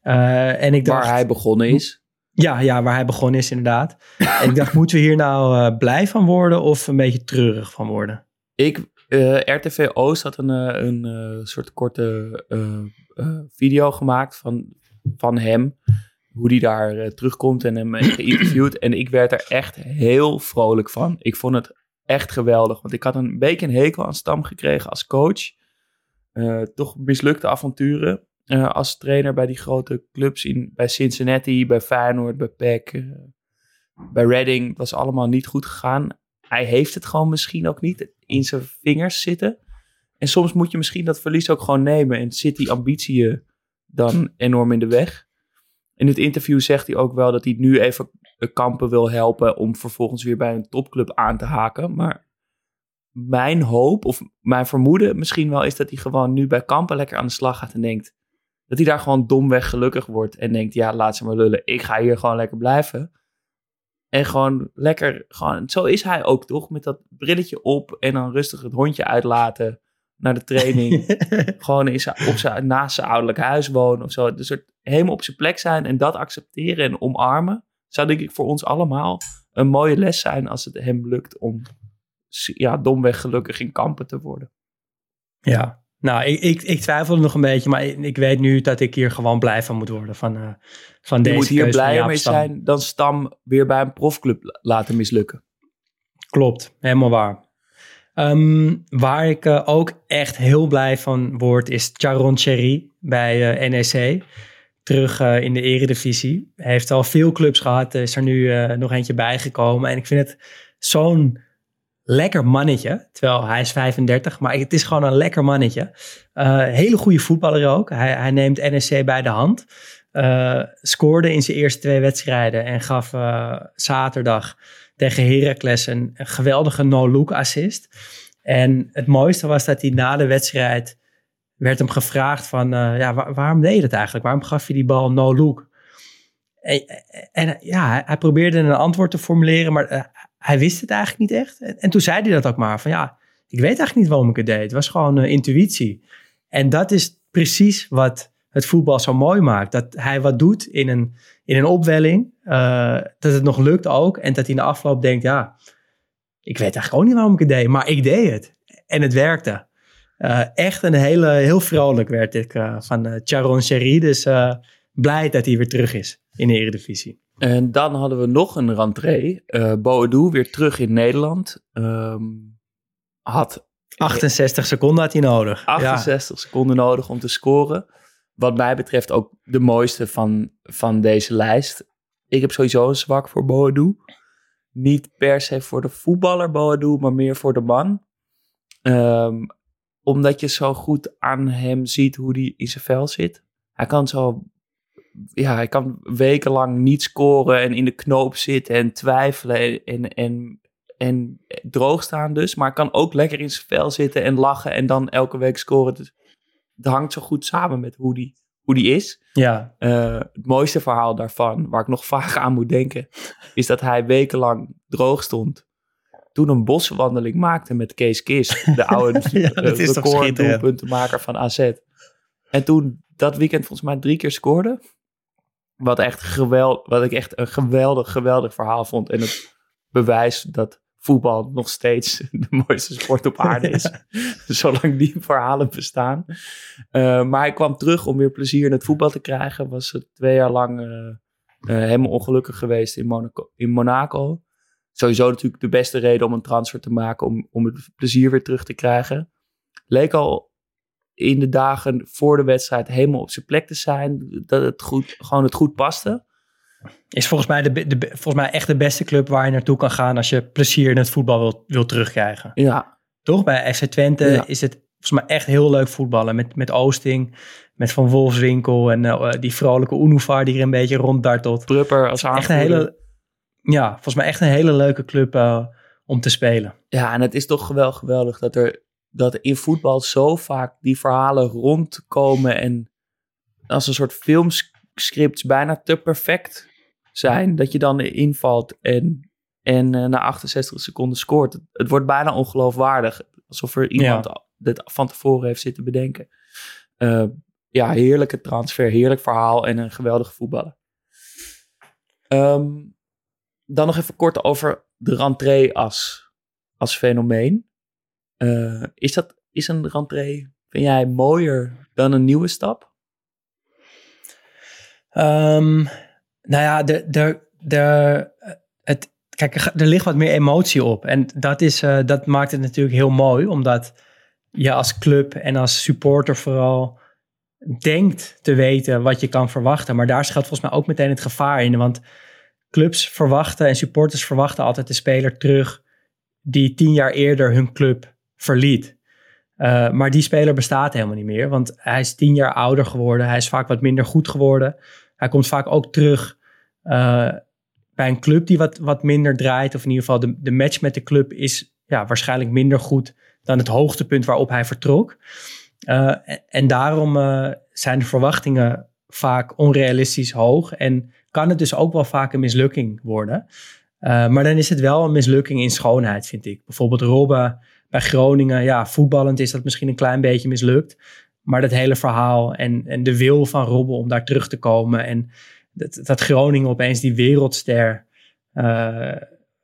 Uh, en ik dacht, waar hij begonnen is. Ja, ja, waar hij begonnen is inderdaad. en ik dacht, moeten we hier nou uh, blij van worden of een beetje treurig van worden? Ik, uh, RTV Oost had een, een soort korte video gemaakt van, van hem. Hoe die daar terugkomt en hem geïnterviewd. en ik werd er echt heel vrolijk van. Ik vond het echt geweldig. Want ik had een beetje een hekel aan Stam gekregen als coach. Uh, toch mislukte avonturen als trainer bij die grote clubs. In, bij Cincinnati, bij Feyenoord, bij PEC, uh, bij Reading. Het was allemaal niet goed gegaan. Hij heeft het gewoon misschien ook niet in zijn vingers zitten. En soms moet je misschien dat verlies ook gewoon nemen. En zit die ambitie dan enorm in de weg. In het interview zegt hij ook wel dat hij nu even kampen wil helpen om vervolgens weer bij een topclub aan te haken. Maar mijn hoop of mijn vermoeden misschien wel is dat hij gewoon nu bij kampen lekker aan de slag gaat en denkt dat hij daar gewoon domweg gelukkig wordt en denkt ja laat ze maar lullen, ik ga hier gewoon lekker blijven. En gewoon lekker, gewoon, zo is hij ook toch, met dat brilletje op en dan rustig het hondje uitlaten naar de training. gewoon in zijn, op zijn, naast zijn ouderlijk huis wonen of zo. Dus soort helemaal op zijn plek zijn en dat accepteren en omarmen zou denk ik voor ons allemaal een mooie les zijn als het hem lukt om ja, domweg gelukkig in kampen te worden. Ja, nou, ik, ik, ik twijfel nog een beetje, maar ik, weet nu dat ik hier gewoon blij van moet worden. Van, uh, van Je moet hier blij mee zijn dan Stam weer bij een profclub laten mislukken. Klopt, helemaal waar. Um, waar ik uh, ook echt heel blij van word, is Charon Cherry bij uh, NEC terug uh, in de eredivisie. Hij heeft al veel clubs gehad, is er nu nog eentje bijgekomen. En ik vind het zo'n lekker mannetje. Terwijl hij is 35, maar het is gewoon een lekker mannetje. Hele goede voetballer ook. Hij, hij neemt NSC bij de hand. scoorde in zijn eerste twee wedstrijden en gaf zaterdag tegen Heracles een, geweldige no-look assist. En het mooiste was dat hij na de wedstrijd werd hem gevraagd van, uh, ja, waarom deed je het eigenlijk? Waarom gaf je die bal no look? En, en ja, hij, probeerde een antwoord te formuleren, maar uh, hij wist het eigenlijk niet echt. En, en, toen zei hij dat ook maar, van ja, ik weet eigenlijk niet waarom ik het deed. Het was gewoon uh, intuïtie. En dat is precies wat het voetbal zo mooi maakt. Dat hij wat doet in een, in een opwelling, dat het nog lukt ook. En dat hij in de afloop denkt, ja, ik weet eigenlijk ook niet waarom ik het deed, maar ik deed het. En het werkte. Uh, echt een hele, heel vrolijk werd ik uh, van Charon Sherry. Dus blij dat hij weer terug is in de Eredivisie. En dan hadden we nog een rentree. Uh, Boadu weer terug in Nederland. Um, had 68 seconden had hij nodig. 68 ja. seconden nodig om te scoren. Wat mij betreft ook de mooiste van, van deze lijst. Ik heb sowieso een zwak voor Boadu. Niet per se voor de voetballer Boadu, maar meer voor de man. Um, omdat je zo goed aan hem ziet hoe hij in zijn vel zit. Hij kan zo, ja, hij kan wekenlang niet scoren en in de knoop zitten en twijfelen en, en, en droog staan dus. Maar kan ook lekker in zijn vel zitten en lachen en dan elke week scoren. Dus het hangt zo goed samen met hoe die, hoe die is. Ja. Uh, het mooiste verhaal daarvan, waar ik nog vaak aan moet denken, is dat hij wekenlang droog stond toen een boswandeling maakte met Kees Kis, de oude ja, recorddoelpuntenmaker van AZ. En toen dat weekend volgens mij drie keer scoorde. Wat, echt geweld, wat ik echt een geweldig, geweldig verhaal vond. En het bewijs dat voetbal nog steeds de mooiste sport op aarde is. Zolang die verhalen bestaan. Uh, maar hij kwam terug om weer plezier in het voetbal te krijgen. Was het twee jaar lang uh, uh, helemaal ongelukkig geweest in Monaco. In Monaco sowieso natuurlijk de beste reden om een transfer te maken, om, om het plezier weer terug te krijgen. Leek al in de dagen voor de wedstrijd helemaal op zijn plek te zijn, dat het goed, gewoon het goed paste. Is volgens mij, de, de, volgens mij echt de beste club waar je naartoe kan gaan als je plezier in het voetbal wil, wil terugkrijgen. Ja. Toch? Bij FC Twente is het volgens mij echt heel leuk voetballen. Met, met Oosting, met Van Wolfswinkel en eh, die vrolijke Unuvar die er een beetje ronddartelt. Prupper als Echt een aanvoerder. hele, ja, volgens mij echt een hele leuke club eh, om te spelen. Ja, en het is toch wel geweldig dat er dat in voetbal zo vaak die verhalen rondkomen en als een soort filmscripts bijna te perfect zijn. Dat je dan invalt en, en eh, na 68 seconden scoort. Het, het wordt bijna ongeloofwaardig. Alsof er iemand dit van tevoren heeft zitten bedenken. Eh, ja, heerlijke transfer, heerlijk verhaal en een geweldige voetballer. Ehm, dan nog even kort over de rentree als, als fenomeen. Eh, is, dat, is een rentree, vind jij, mooier dan een nieuwe stap? Ehm, nou ja, de, de, de, het, kijk, er, ligt wat meer emotie op. En dat, is, eh, dat maakt het natuurlijk heel mooi, omdat je als club en als supporter vooral denkt te weten wat je kan verwachten. Maar daar schuilt volgens mij ook meteen het gevaar in. Want clubs verwachten en supporters verwachten altijd de speler terug die tien jaar eerder hun club verliet. Uh, maar die speler bestaat helemaal niet meer, want hij is tien jaar ouder geworden. Hij is vaak wat minder goed geworden. Hij komt vaak ook terug uh, bij een club die wat, wat minder draait. Of in ieder geval de, de match met de club is ja, waarschijnlijk minder goed dan het hoogtepunt waarop hij vertrok. Uh, en daarom zijn de verwachtingen vaak onrealistisch hoog. En kan het dus ook wel vaak een mislukking worden. maar dan is het wel een mislukking in schoonheid, vind ik. Bijvoorbeeld Robben bij Groningen, ja, voetballend is dat misschien een klein beetje mislukt. Maar dat hele verhaal en, en de wil van Robben om daar terug te komen. En dat, dat Groningen opeens die wereldster uh,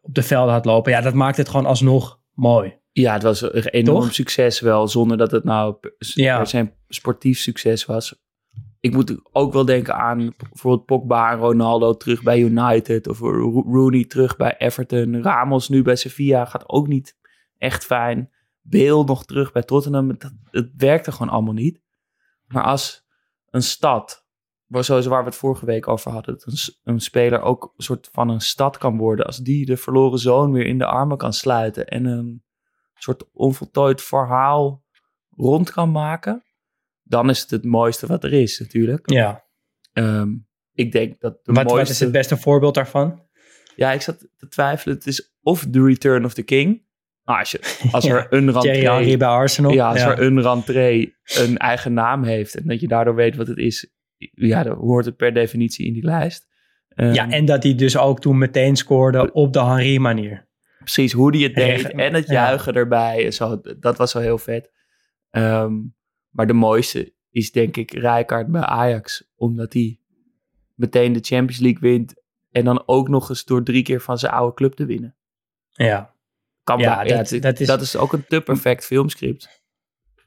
op de velden had lopen. Ja, dat maakt het gewoon alsnog mooi. Ja, het was een enorm Toch? succes wel, zonder dat het nou Ja. se sportief succes was. Ik moet ook wel denken aan bijvoorbeeld Pogba en Ronaldo terug bij United. Of Ro- Rooney terug bij Everton. Ramos nu bij Sevilla gaat ook niet echt fijn. Bale nog terug bij Tottenham. Het, het werkte gewoon allemaal niet. Maar als een stad, zoals waar we het vorige week over hadden, dat een, een speler ook een soort van een stad kan worden. Als die de verloren zoon weer in de armen kan sluiten en een soort onvoltooid verhaal rond kan maken, dan is het het mooiste wat er is natuurlijk. Ja. Ehm, ik denk dat de Wat, wat mooiste... is het beste voorbeeld daarvan? Ja, ik zat te twijfelen. Het is of The Return of the King. Maar als, je, als er een rentree, bij Arsenal. ja, als er een rentree een eigen naam heeft en dat je daardoor weet wat het is, ja, dan hoort het per definitie in die lijst. Ehm, ja, en dat hij dus ook toen meteen scoorde op de Henry manier. precies hoe die het deed en het ja. juichen erbij. Zo, dat was wel heel vet. Ehm, maar de mooiste is denk ik Rijkaard bij Ajax. Omdat hij meteen de Champions League wint. En dan ook nog eens door drie keer van zijn oude club te winnen. Ja. Kan Ja, dat- het- dat is- dat is ook een te perfect filmscript.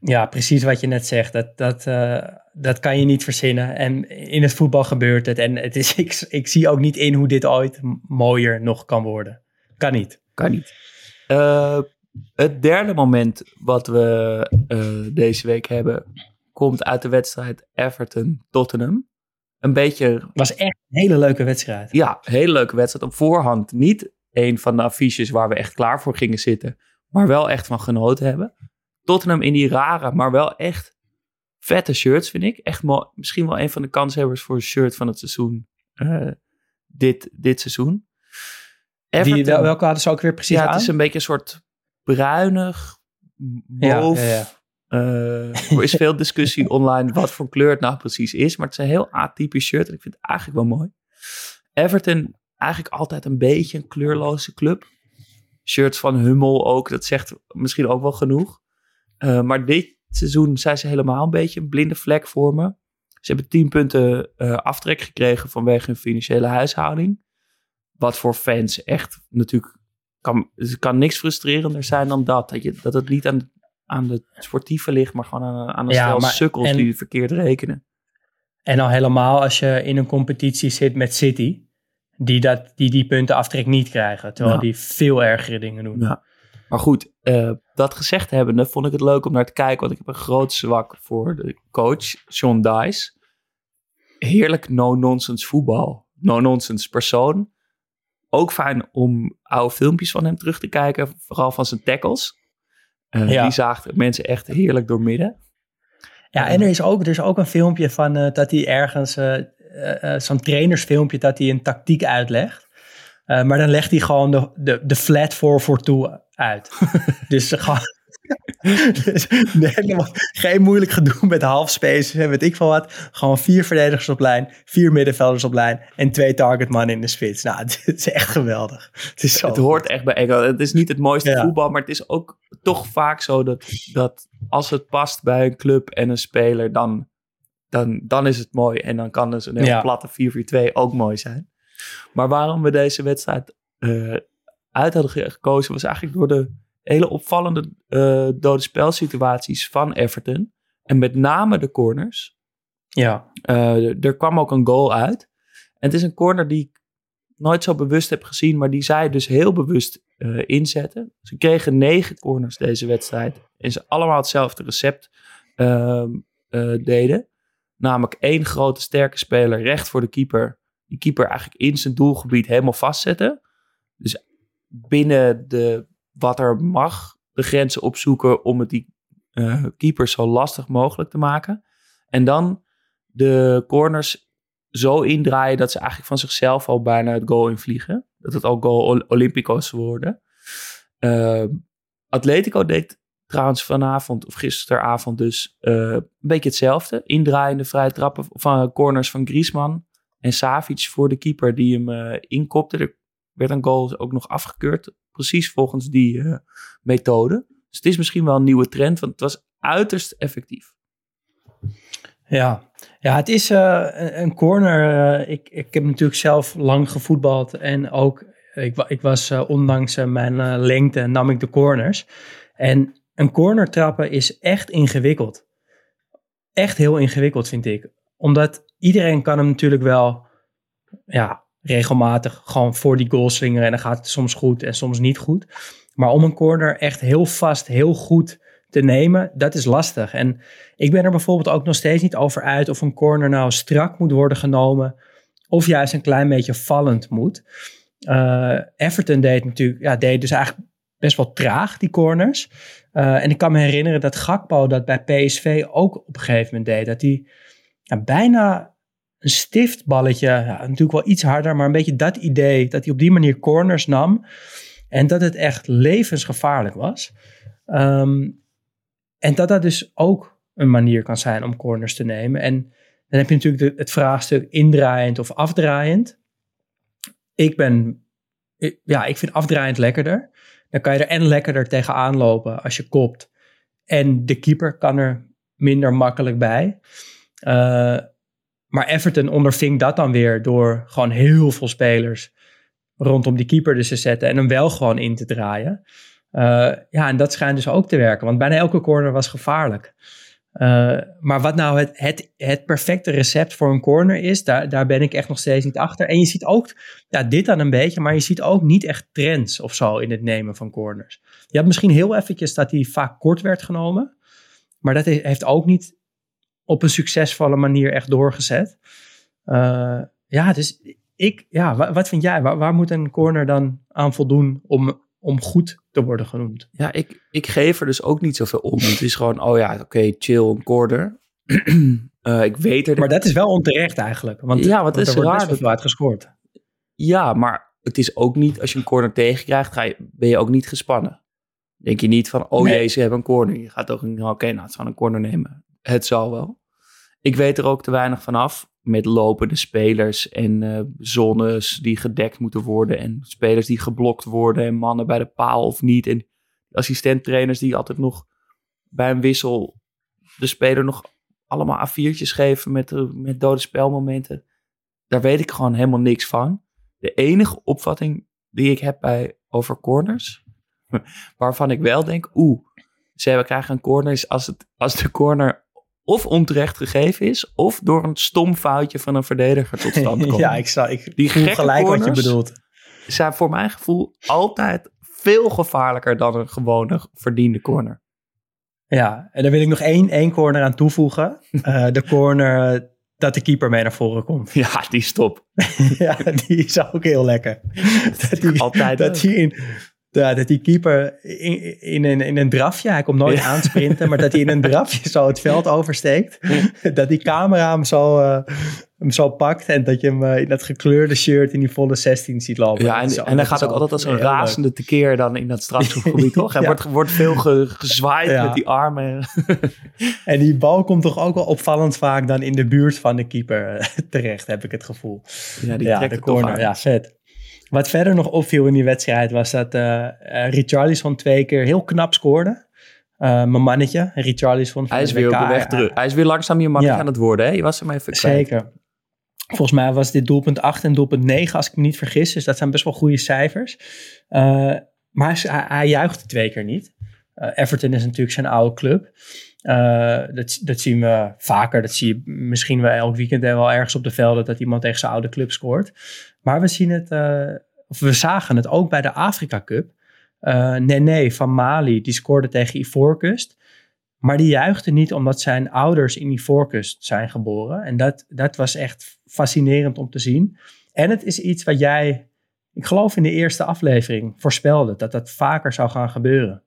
Ja, precies wat je net zegt. Dat, dat, eh, dat kan je niet verzinnen. En in het voetbal gebeurt het. En het is, ik, ik zie ook niet in hoe dit ooit mooier nog kan worden. Kan niet. Kan niet. Eh, het derde moment wat we eh, deze week hebben... komt uit de wedstrijd Everton-Tottenham. Een beetje was echt een hele leuke wedstrijd. ja, hele leuke wedstrijd op voorhand. Niet een van de affiches waar we echt klaar voor gingen zitten, maar wel echt van genoten hebben. Tottenham in die rare, maar wel echt vette shirts, vind ik. Echt mooi. Misschien wel een van de kanshebbers voor een shirt van het seizoen. eh, dit, dit seizoen. Die, wel, welke hadden ze ook weer precies ja, aan? het is een beetje een soort bruinig, mauve. ja, ja. Eh, er is veel discussie online wat voor kleur het nou precies is. Maar het is een heel atypisch shirt en ik vind het eigenlijk wel mooi. Everton, eigenlijk altijd een beetje een kleurloze club. Shirts van Hummel ook, dat zegt misschien ook wel genoeg. Eh, maar dit seizoen zijn ze helemaal een beetje een blinde vlek voor me. Ze hebben 10 punten eh, aftrek gekregen vanwege hun financiële huishouding. Wat voor fans echt natuurlijk kan, het kan niks frustrerender zijn dan dat. Dat, je, dat het niet aan, aan de sportieve ligt, maar gewoon aan, aan een Ja, stel maar- sukkels en- die verkeerd rekenen. En al helemaal als je in een competitie zit met City, die dat, die, die punten aftrek niet krijgen. Terwijl Ja. die veel ergere dingen doen. Ja. Maar goed, eh, dat gezegd hebbende vond ik het leuk om naar te kijken. Want ik heb een groot zwak voor de coach, Sean Dice. Heerlijk no-nonsense voetbal. No-nonsense persoon. Ook fijn om oude filmpjes van hem terug te kijken. Vooral van zijn tackles. Eh, Ja. Die zaagt mensen echt heerlijk door midden. Ja, en er is ook, er is ook een filmpje van eh, dat hij ergens, eh, eh, eh, zo'n trainersfilmpje, dat hij een tactiek uitlegt. Eh, maar dan legt hij gewoon de, de, de flat 4 voor toe uit. dus gewoon. dus, helemaal geen moeilijk gedoe met half space, weet ik veel wat. Gewoon vier verdedigers op lijn, vier middenvelders op lijn en twee targetmannen in de spits. Nou, het is echt geweldig. Het is zo Het hoort echt bij Engeland. Het is niet het mooiste Ja. voetbal, maar het is ook toch vaak zo dat, dat als het past bij een club en een speler, dan, dan, dan is het mooi. En dan kan dus een heel Ja. platte 4-4-2 ook mooi zijn. Maar waarom we deze wedstrijd eh, uit hadden ge- gekozen, was eigenlijk door de hele opvallende eh dode spelsituaties van Everton. En met name de corners. Ja, Eh, er kwam ook een goal uit. En het is een corner die ik nooit zo bewust heb gezien, maar die zij dus heel bewust eh, inzetten. Ze kregen negen corners deze wedstrijd. En ze allemaal hetzelfde recept ehm, eh, deden. Namelijk één grote sterke speler recht voor de keeper. Die keeper eigenlijk in zijn doelgebied helemaal vastzetten. Dus binnen de, wat er mag, de grenzen opzoeken om het die eh, keeper zo lastig mogelijk te maken. En dan de corners zo indraaien dat ze eigenlijk van zichzelf al bijna het goal invliegen. Dat het al goal Ol- Olympico's worden. Eh, Atletico deed trouwens vanavond, of gisteravond dus, eh, een beetje hetzelfde. Indraaiende vrije trappen van corners van Griezmann en Savic voor de keeper die hem eh, inkopte. Er werd een goal ook nog afgekeurd, precies volgens die eh, methode. Dus het is misschien wel een nieuwe trend, want het was uiterst effectief. Ja, ja het is eh, een- een corner. eh, ik, ik heb natuurlijk zelf lang gevoetbald en ook, ik, ik was eh, ondanks eh, mijn eh, lengte, nam ik de corners. En een corner trappen is echt ingewikkeld. Echt heel ingewikkeld vind ik. Omdat iedereen kan hem natuurlijk wel, ja, regelmatig gewoon voor die goal slingeren. En dan gaat het soms goed en soms niet goed. Maar om een corner echt heel vast, heel goed te nemen, dat is lastig. En ik ben er bijvoorbeeld ook nog steeds niet over uit of een corner nou strak moet worden genomen of juist een klein beetje vallend moet. Eh, Everton deed natuurlijk, ja, deed dus eigenlijk best wel traag die corners. Eh, en ik kan me herinneren dat Gakpo dat bij PSV ook op een gegeven moment deed. Dat hij bijna een stiftballetje, ja, natuurlijk wel iets harder, maar een beetje dat idee dat hij op die manier corners nam. En dat het echt levensgevaarlijk was. Ehm, en dat dat dus ook een manier kan zijn om corners te nemen. En dan heb je natuurlijk het vraagstuk indraaiend of afdraaiend. Ik ben, ja, ik vind afdraaiend lekkerder. Dan kan je er en lekkerder tegenaan lopen als je kopt. En de keeper kan er minder makkelijk bij. Eh, maar Everton onderving dat dan weer door gewoon heel veel spelers rondom die keeper dus te zetten en hem wel gewoon in te draaien. Eh, ja, en dat schijnt dus ook te werken, want bijna elke corner was gevaarlijk. Eh, maar wat nou het, het, het perfecte recept voor een corner is, daar, daar ben ik echt nog steeds niet achter. En je ziet ook, ja, dit dan een beetje, maar je ziet ook niet echt trends of zo in het nemen van corners. Je had misschien heel eventjes dat die vaak kort werd genomen, maar dat he- heeft ook niet op een succesvolle manier echt doorgezet. Eh, ja, dus ik, ja, wa- wat vind jij? Waar moet een corner dan aan voldoen om, om goed te worden genoemd? Ja, ik, ik geef er dus ook niet zoveel om. Het is gewoon, oh ja, oké, chill, een corner. Eh, ik weet er... Maar dat is wel onterecht eigenlijk. Want, Ja, want het is er wordt raar best wel dat- veel uit gescoord. Ja, maar het is ook niet, als je een corner tegenkrijgt, ga je, ben je ook niet gespannen. Denk je niet van, oh Nee. jee, ze hebben een corner. Je gaat ook, oké, nou, het is gewoon een corner nemen. Het zal wel. Ik weet er ook te weinig van af. Met lopende spelers en eh, zones die gedekt moeten worden. En spelers die geblokt worden. En mannen bij de paal of niet. En assistenttrainers die altijd nog bij een wissel de speler nog allemaal A4'tjes geven met, eh, met dode spelmomenten. Daar weet ik gewoon helemaal niks van. De enige opvatting die ik heb bij, over corners, waarvan ik wel denk, oeh, ze hebben krijgen een corner als, het, als de corner of onterecht gegeven is, of door een stom foutje van een verdediger tot stand komt. ja, ik, zal, ik Die voel gelijk wat je bedoelt. zijn voor mijn gevoel altijd veel gevaarlijker dan een gewone verdiende corner. Ja, en dan wil ik nog één, één corner aan toevoegen. Eh, de corner eh, dat de keeper mee naar voren komt. Ja, die stop. ja, die is ook heel lekker. Dat die, Altijd dat in, Ja, dat die keeper in, in, een, in een drafje, hij komt nooit aansprinten, maar dat hij in een drafje zo het veld oversteekt. dat die camera hem zo, eh, hem zo pakt en dat je hem eh, in dat gekleurde shirt in die volle 16 ziet lopen. Ja, en, Zo, en hij gaat ook altijd als een leuk. razende tekeer dan in dat strafschopgebied, toch? Hij Ja. wordt, wordt veel ge- gezwaaid met die armen. En die bal komt toch ook wel opvallend vaak dan in de buurt van de keeper eh, terecht, heb ik het gevoel. Ja, die trekt de corner. Ja, vet. Wat verder nog opviel in die wedstrijd was dat eh, Richarlison twee keer heel knap scoorde. Eh, mijn mannetje, Richarlison Hij is weer op de weg terug. Hij is weer langzaam je mannetje Ja. aan het worden, hè? Je was hem even kwijt. Zeker. Volgens mij was dit doelpunt 8 en doelpunt 9, als ik me niet vergis. Dus dat zijn best wel goede cijfers. Maar hij, hij, juichte twee keer niet. Everton is natuurlijk zijn oude club. Dat, dat zien we vaker. Dat zie je misschien wel elk weekend wel ergens op de velden... dat iemand tegen zijn oude club scoort. Maar we zien het, eh, of we zagen het ook bij de Afrika Cup. Eh Nene van Mali, die scoorde tegen Ivoorkust. Maar die juichte niet omdat zijn ouders in Ivoorkust zijn geboren. En dat, dat was echt fascinerend om te zien. En het is iets wat jij, ik geloof in de eerste aflevering, voorspelde. Dat dat vaker zou gaan gebeuren.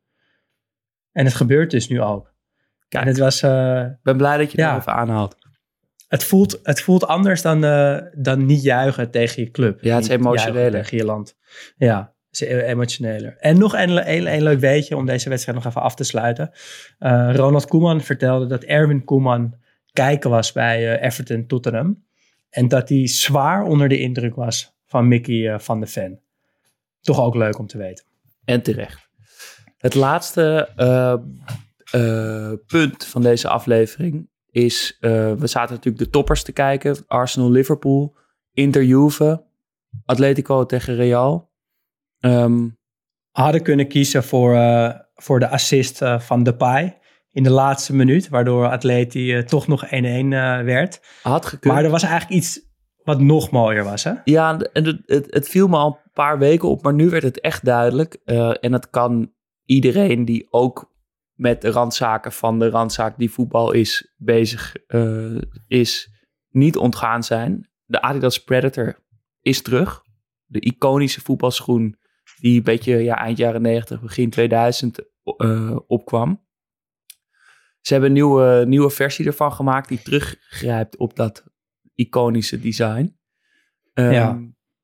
En het gebeurt dus nu ook. Kijk. En het was... eh, Ik ben blij dat je het Ja. even aanhaalt. Het voelt, het voelt anders dan, eh, dan niet juichen tegen je club. Ja, het is emotioneler. tegen je land. Ja, het is e- emotioneler. En nog een, een, een leuk weetje om deze wedstrijd nog even af te sluiten. Eh, Ronald Koeman vertelde dat Erwin Koeman kijken was bij eh, Everton Tottenham. En dat hij zwaar onder de indruk was van Mickey van de Ven. Toch ook leuk om te weten. En terecht. Het laatste punt van deze aflevering is... eh, we zaten natuurlijk de toppers te kijken. Arsenal-Liverpool, Inter-Juve, Atletico tegen Real. Ehm, Hadden kunnen kiezen voor, eh, voor de assist eh, van Depay in de laatste minuut. Waardoor Atleti toch nog 1-1 eh, werd. had gekund. Maar er was eigenlijk iets wat nog mooier was, hè? Ja, en het, het, het viel me al een paar weken op, maar nu werd het echt duidelijk. En dat kan iedereen die ook met de randzaken van de randzaak die voetbal is, bezig eh, is, niet ontgaan zijn. De Adidas Predator is terug. De iconische voetbalschoen die een beetje ja, eind jaren 90, begin 2000 eh, opkwam. Ze hebben een nieuwe, nieuwe versie ervan gemaakt die teruggrijpt op dat iconische design. Ehm, Ja.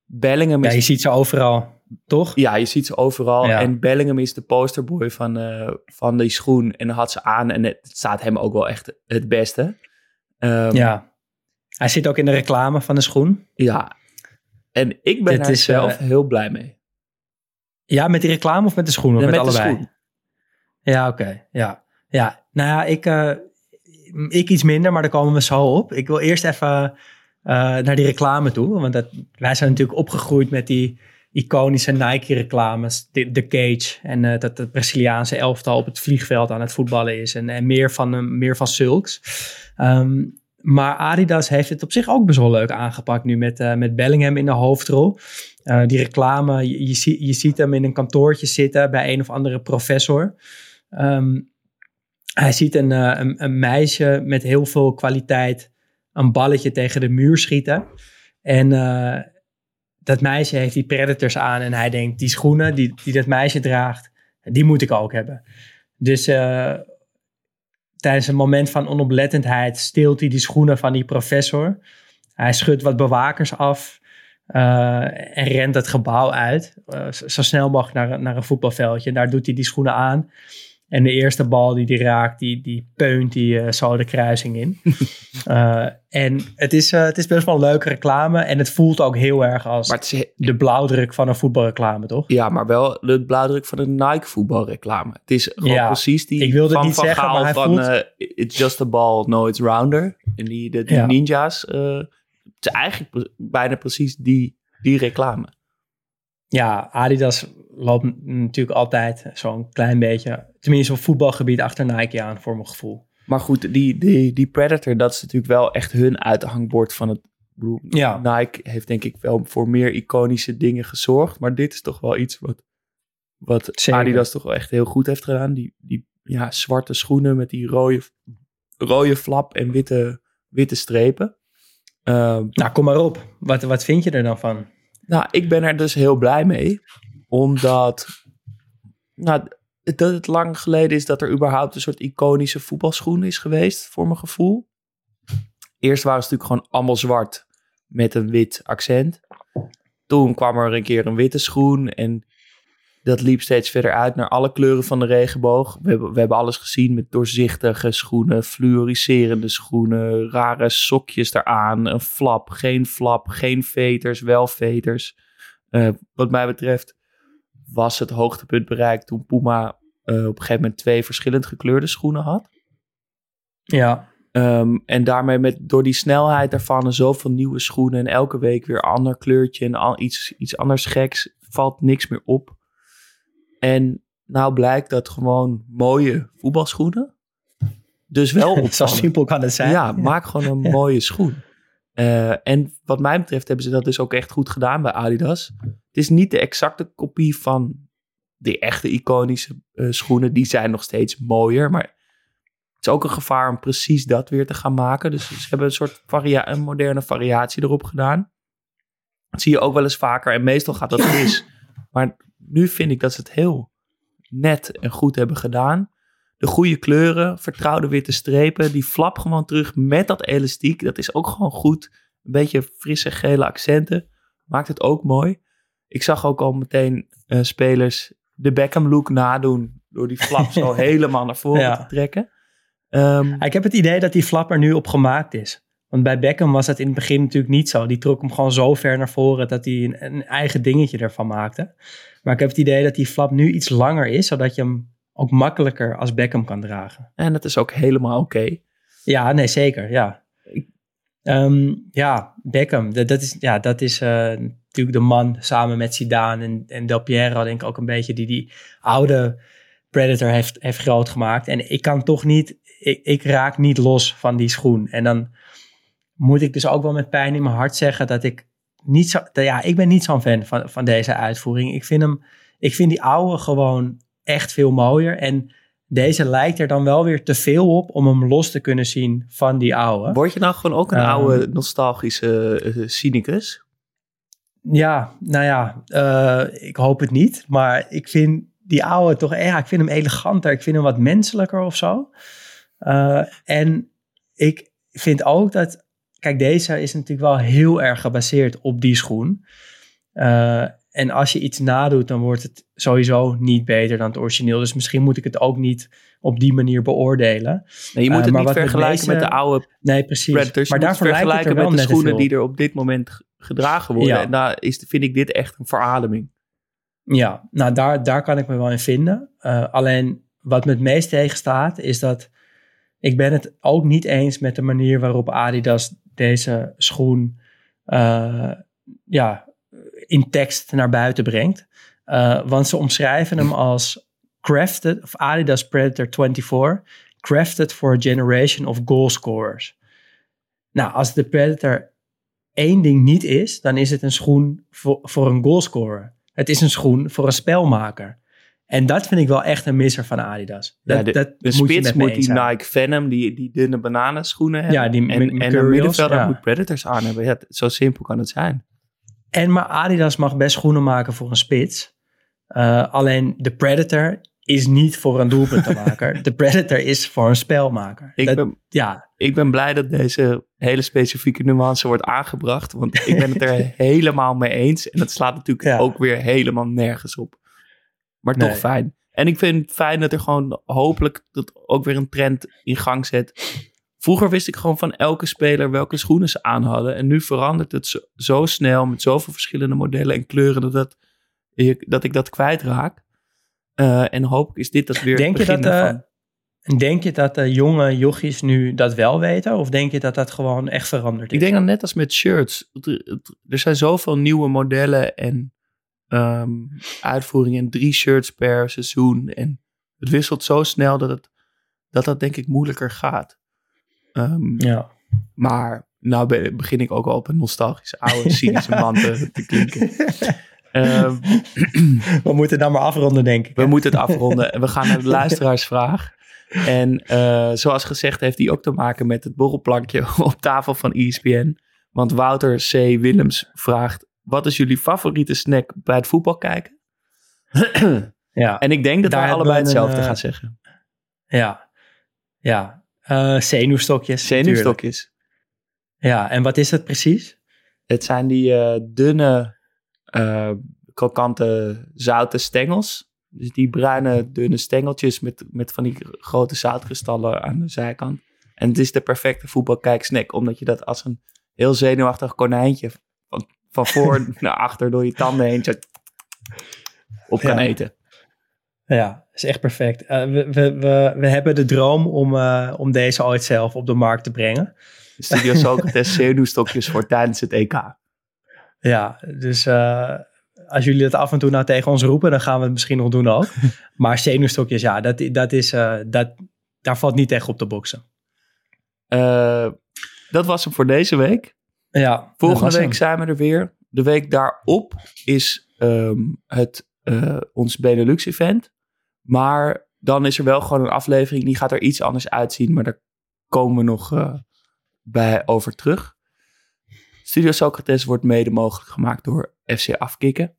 Bellingham Ja, is je ziet ze overal, toch? ja, je ziet ze overal. Ja. En Bellingham is de posterboy van, eh, van die schoen. En dan had ze aan. En het staat hem ook wel echt het beste. Ehm, Ja. Hij zit ook in de reclame van de schoen. ja. En ik ben Dit er is, zelf eh, heel blij mee. Ja, met die reclame of met de schoen? Of Ja, met, met de allebei? schoen. Ja, oké. Ja. ja, nou ja, ik, eh, ik iets minder, maar daar komen we zo op. Ik wil eerst even naar die reclame toe. Want dat, wij zijn natuurlijk opgegroeid met die iconische Nike-reclames. De, Cage en eh, dat het Braziliaanse elftal op het vliegveld aan het voetballen is. En, meer, van, eh, meer van zulks. Ehm, maar Adidas heeft het op zich ook best wel leuk aangepakt nu met, eh, met Bellingham in de hoofdrol. Die reclame, je, je, zie- je ziet hem in een kantoortje zitten bij een of andere professor. Ehm, hij ziet een, een, een meisje met heel veel kwaliteit een balletje tegen de muur schieten. En dat meisje heeft die predators aan en hij denkt, die schoenen die, die dat meisje draagt, die moet ik ook hebben. Dus eh, tijdens een moment van onoplettendheid steelt hij die schoenen van die professor. Hij schudt wat bewakers af eh, en rent het gebouw uit. eh, zo, snel mogelijk naar, naar een voetbalveldje. Daar doet hij die schoenen aan. En de eerste bal die die raakt, die, die peunt die eh, zo de kruising in. Eh, en het is, eh, het is best wel een leuke reclame. En het voelt ook heel erg als is, de blauwdruk van een voetbalreclame, toch? ja, maar wel de blauwdruk van een Nike voetbalreclame. Het is gewoon Ja, precies die ik wilde van niet Van zeggen, Gaal maar hij van voelt- It's just a ball, no it's rounder. En die, de, die Ja. ninja's. het is eigenlijk pre- bijna precies die, die reclame. Ja, Adidas loopt natuurlijk altijd zo'n klein beetje, tenminste op voetbalgebied, achter Nike aan, voor mijn gevoel. Maar goed, die, die, die Predator, dat is natuurlijk wel echt hun uithangbord van het. bedoel, Ja. Nike heeft denk ik wel voor meer iconische dingen gezorgd. Maar dit is toch wel iets wat, wat Zeker. Adidas toch wel echt heel goed heeft gedaan. Die, die ja, zwarte schoenen met die rode, rode flap en witte, witte strepen. Ehm, Nou, kom maar op. Wat, wat vind je er dan van? Nou, ik ben er dus heel blij mee. Omdat nou, dat het lang geleden is dat er überhaupt een soort iconische voetbalschoen is geweest, voor mijn gevoel. Eerst waren ze natuurlijk gewoon allemaal zwart met een wit accent. Toen kwam er een keer een witte schoen en dat liep steeds verder uit naar alle kleuren van de regenboog. We hebben, we hebben alles gezien met doorzichtige schoenen, fluoriserende schoenen, rare sokjes eraan, een flap, geen flap, geen veters, wel veters. Uh, wat mij betreft was het hoogtepunt bereikt toen Puma uh, op een gegeven moment twee verschillend gekleurde schoenen had. Ja. Um, en daarmee met, door die snelheid daarvan en zoveel nieuwe schoenen en elke week weer een ander kleurtje en al, iets, iets anders geks, valt niks meer op. En nou blijkt dat gewoon mooie voetbalschoenen dus wel op. Zo simpel kan het zijn. Ja, maak gewoon een mooie schoen. Uh, en wat mij betreft hebben ze dat dus ook echt goed gedaan bij Adidas. Het is niet de exacte kopie van de echte iconische uh, schoenen. Die zijn nog steeds mooier, maar het is ook een gevaar om precies dat weer te gaan maken. Dus ze hebben een soort varia een moderne variatie erop gedaan. Dat zie je ook wel eens vaker en meestal gaat dat mis. Maar nu vind ik dat ze het heel net en goed hebben gedaan. De goede kleuren, vertrouwde witte strepen, die flap gewoon terug met dat elastiek. Dat is ook gewoon goed. Een beetje frisse gele accenten. Maakt het ook mooi. Ik zag ook al meteen uh, spelers de Beckham look nadoen. Door die flap zo helemaal naar voren ja. te trekken. Um, ik heb het idee dat die flap er nu op gemaakt is. Want bij Beckham was dat in het begin natuurlijk niet zo. Die trok hem gewoon zo ver naar voren dat hij een, een, eigen dingetje ervan maakte. Maar ik heb het idee dat die flap nu iets langer is, zodat je hem ook makkelijker als Beckham kan dragen. En dat is ook helemaal oké. Ja, nee, zeker, ja. Um, ja, Beckham, dat, dat is, ja, dat is uh, natuurlijk de man samen met Zidane en, en Del Piero, denk ik ook een beetje, die die oude Predator heeft, heeft groot gemaakt. En ik kan toch niet, ik, ik raak niet los van die schoen. En dan moet ik dus ook wel met pijn in mijn hart zeggen dat ik niet zo, ja, ik ben niet zo'n fan van, van deze uitvoering. Ik vind hem, ik vind die oude gewoon echt veel mooier. En deze lijkt er dan wel weer te veel op om hem los te kunnen zien van die oude. Word je nou gewoon ook een um, oude nostalgische uh, cynicus? Ja, nou ja, uh, ik hoop het niet. Maar ik vind die oude toch, ja, ik vind hem eleganter. Ik vind hem wat menselijker of zo. Uh, en ik vind ook dat kijk, deze is natuurlijk wel heel erg gebaseerd op die schoen. Uh, en als je iets nadoet, dan wordt het sowieso niet beter dan het origineel. Dus misschien moet ik het ook niet op die manier beoordelen. Nee, je moet het uh, niet vergelijken met, deze, met, de oude nee, precies. Predators. maar daarvoor vergelijken met de schoenen die er op dit moment gedragen worden. Ja. En daar is, vind ik dit echt een verademing. Ja, nou daar, daar kan ik me wel in vinden. Uh, alleen wat me het meest tegenstaat is dat ik ben het ook niet eens met de manier waarop Adidas deze schoen uh, ja, in tekst naar buiten brengt. Uh, want ze omschrijven hem als crafted, of Adidas Predator 24, crafted for a generation of goal scorers. Nou, als de Predator één ding niet is, dan is het een schoen voor, voor een goalscorer. Het is een schoen voor een spelmaker. En dat vind ik wel echt een misser van Adidas. Dat, ja, de, dat de moet spits moet die. Nike Venom, die, die dunne bananenschoenen hebben. Ja, die en, en een Mercurials, middenvelder ja. moet Predators aan hebben. Ja, zo simpel kan het zijn. En maar Adidas mag best schoenen maken voor een spits. Uh, alleen de Predator is niet voor een doelpuntenmaker. de Predator is voor een spelmaker. Ik Dat- ben- ja, Ik ben blij dat deze hele specifieke nuance wordt aangebracht. Want ik ben het er helemaal mee eens. En dat slaat natuurlijk Ja. ook weer helemaal nergens op. Maar toch fijn. En ik vind het fijn dat er gewoon hopelijk dat ook weer een trend in gang zet. Vroeger wist ik gewoon van elke speler welke schoenen ze aan hadden. En nu verandert het zo, zo snel met zoveel verschillende modellen en kleuren dat, dat, ik, dat ik dat kwijtraak. Eh en hopelijk is dit dat weer Denk het begin dat, eh, denk je dat de jonge jochies nu dat wel weten? Of denk je dat dat gewoon echt veranderd is? Ik denk dan net als met shirts. Er zijn zoveel nieuwe modellen en ehm, uitvoeringen. Drie shirts per seizoen. En het wisselt zo snel dat het, dat, dat denk ik moeilijker gaat. Ehm, Ja. Maar nou be- begin ik ook al op een nostalgische oude cynische man te, te klinken. Ehm, We moeten dan maar afronden, denk ik. we moeten het afronden. En we gaan naar de luisteraarsvraag. En eh, zoals gezegd heeft die ook te maken met het borrelplankje op tafel van ESPN. Want Wouter C. Willems vraagt... Wat is jullie favoriete snack bij het voetbal kijken? Ja, En ik denk dat Daar wij allebei een, hetzelfde eh, gaan zeggen. ja, ja. Eh, zenuwstokjes. Zenuwstokjes. Ja, en wat is het precies? Het zijn die eh, dunne, eh, krokante, zoute stengels. Dus die bruine, dunne stengeltjes met, met van die grote zoutkristallen aan de zijkant. En het is de perfecte voetbalkijksnack, omdat je dat als een heel zenuwachtig konijntje van, voor naar achter door je tanden heen op kan Ja. eten. Ja, is echt perfect. Eh, we, we, we, we hebben de droom om, eh, om deze ooit zelf op de markt te brengen. Studio Socrates zenuwstokjes voor tijdens het EK. Ja, dus eh, als jullie dat af en toe nou tegen ons roepen, dan gaan we het misschien nog doen ook. maar zenuwstokjes, ja, dat, dat is, dat, daar valt niet tegen op te boksen. Dat was hem voor deze week. Ja, Volgende week zijn we er weer. De week daarop is ehm, het, eh, ons Benelux-event. Maar dan is er wel gewoon een aflevering. Die gaat er iets anders uitzien. Maar daar komen we nog eh, bij over terug. Studio Socrates wordt mede mogelijk gemaakt door FC Afkikken.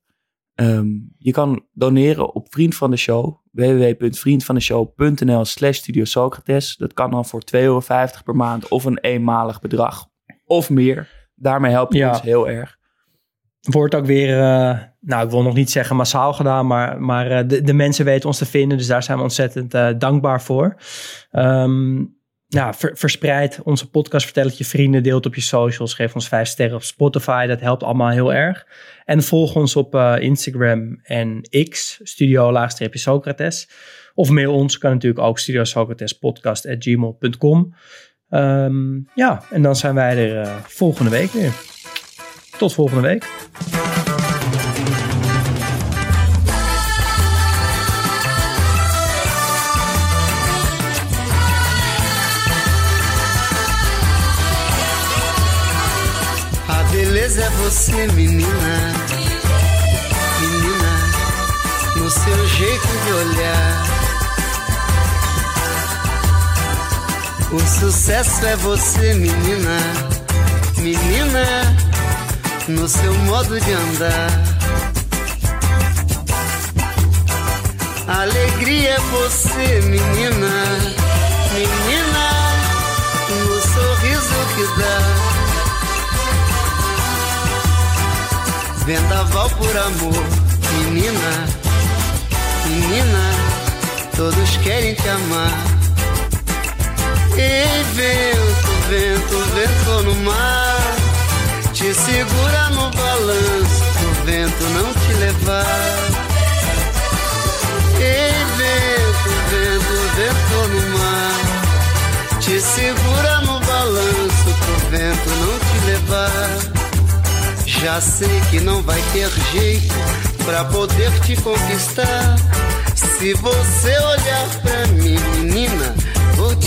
Ehm, je kan doneren op Vriend van de Show. www.vriendvandeshow.nl slash Studio Socrates. Dat kan dan voor 2,50 euro per maand of een eenmalig bedrag. Of meer. Daarmee help je Ja. ons heel erg. Wordt ook weer, eh, nou ik wil nog niet zeggen massaal gedaan, maar, maar eh, de, de mensen weten ons te vinden. Dus daar zijn we ontzettend eh, dankbaar voor. Ver- verspreid onze podcast, vertel het je vrienden, deel het op je socials, geef ons vijf sterren op Spotify. Dat helpt allemaal heel erg. En volg ons op Instagram en X, studio-socrates. Of mail ons, kan natuurlijk ook studiosocratespodcast.gmail.com. Ehm ja, en dan zijn wij er eh, volgende week weer. Tot volgende week. Beleza é você, menina. Menina, no seu jeito de olhar. O sucesso é você, menina. Menina, no seu modo de andar. A alegria é você, menina. Menina, no sorriso que dá. Vendaval por amor, menina, menina, todos querem te amar. Ei, vento, vento, vento no mar, te segura no balanço, pro vento não te levar. Ei, vento, vento, vento no mar, te segura no balanço, pro vento não te levar. Já sei que não vai ter jeito pra poder te conquistar. Se você olhar pra mim, menina,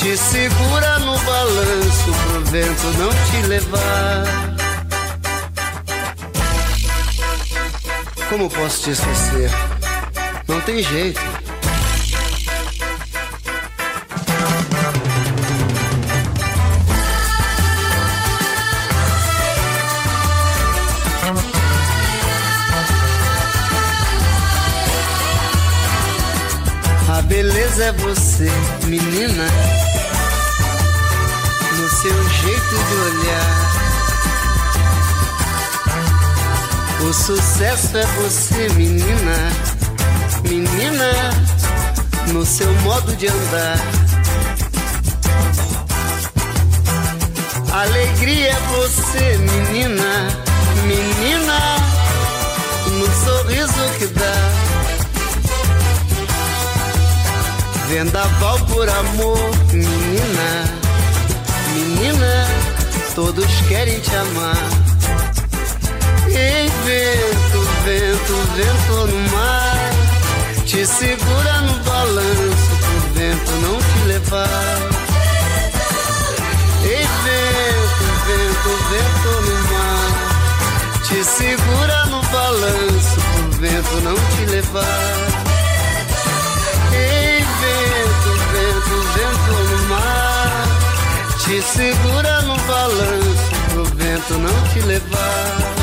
Te segura no balanço pro vento não te levar. Como posso te esquecer? Não tem jeito. A beleza é você, menina, jeito olhar. O sucesso é você, menina, menina, no seu modo de andar. Alegria é você, menina, menina, no sorriso que dá. Vendaval por amor, menina, menina, todos querem te amar. Ei, vento, vento, vento no mar, te segura no balanço, pro vento não te levar. Ei, vento, vento, vento no mar, te segura no balanço pro vento não te levar. Segura no balanço pro vento não te levar.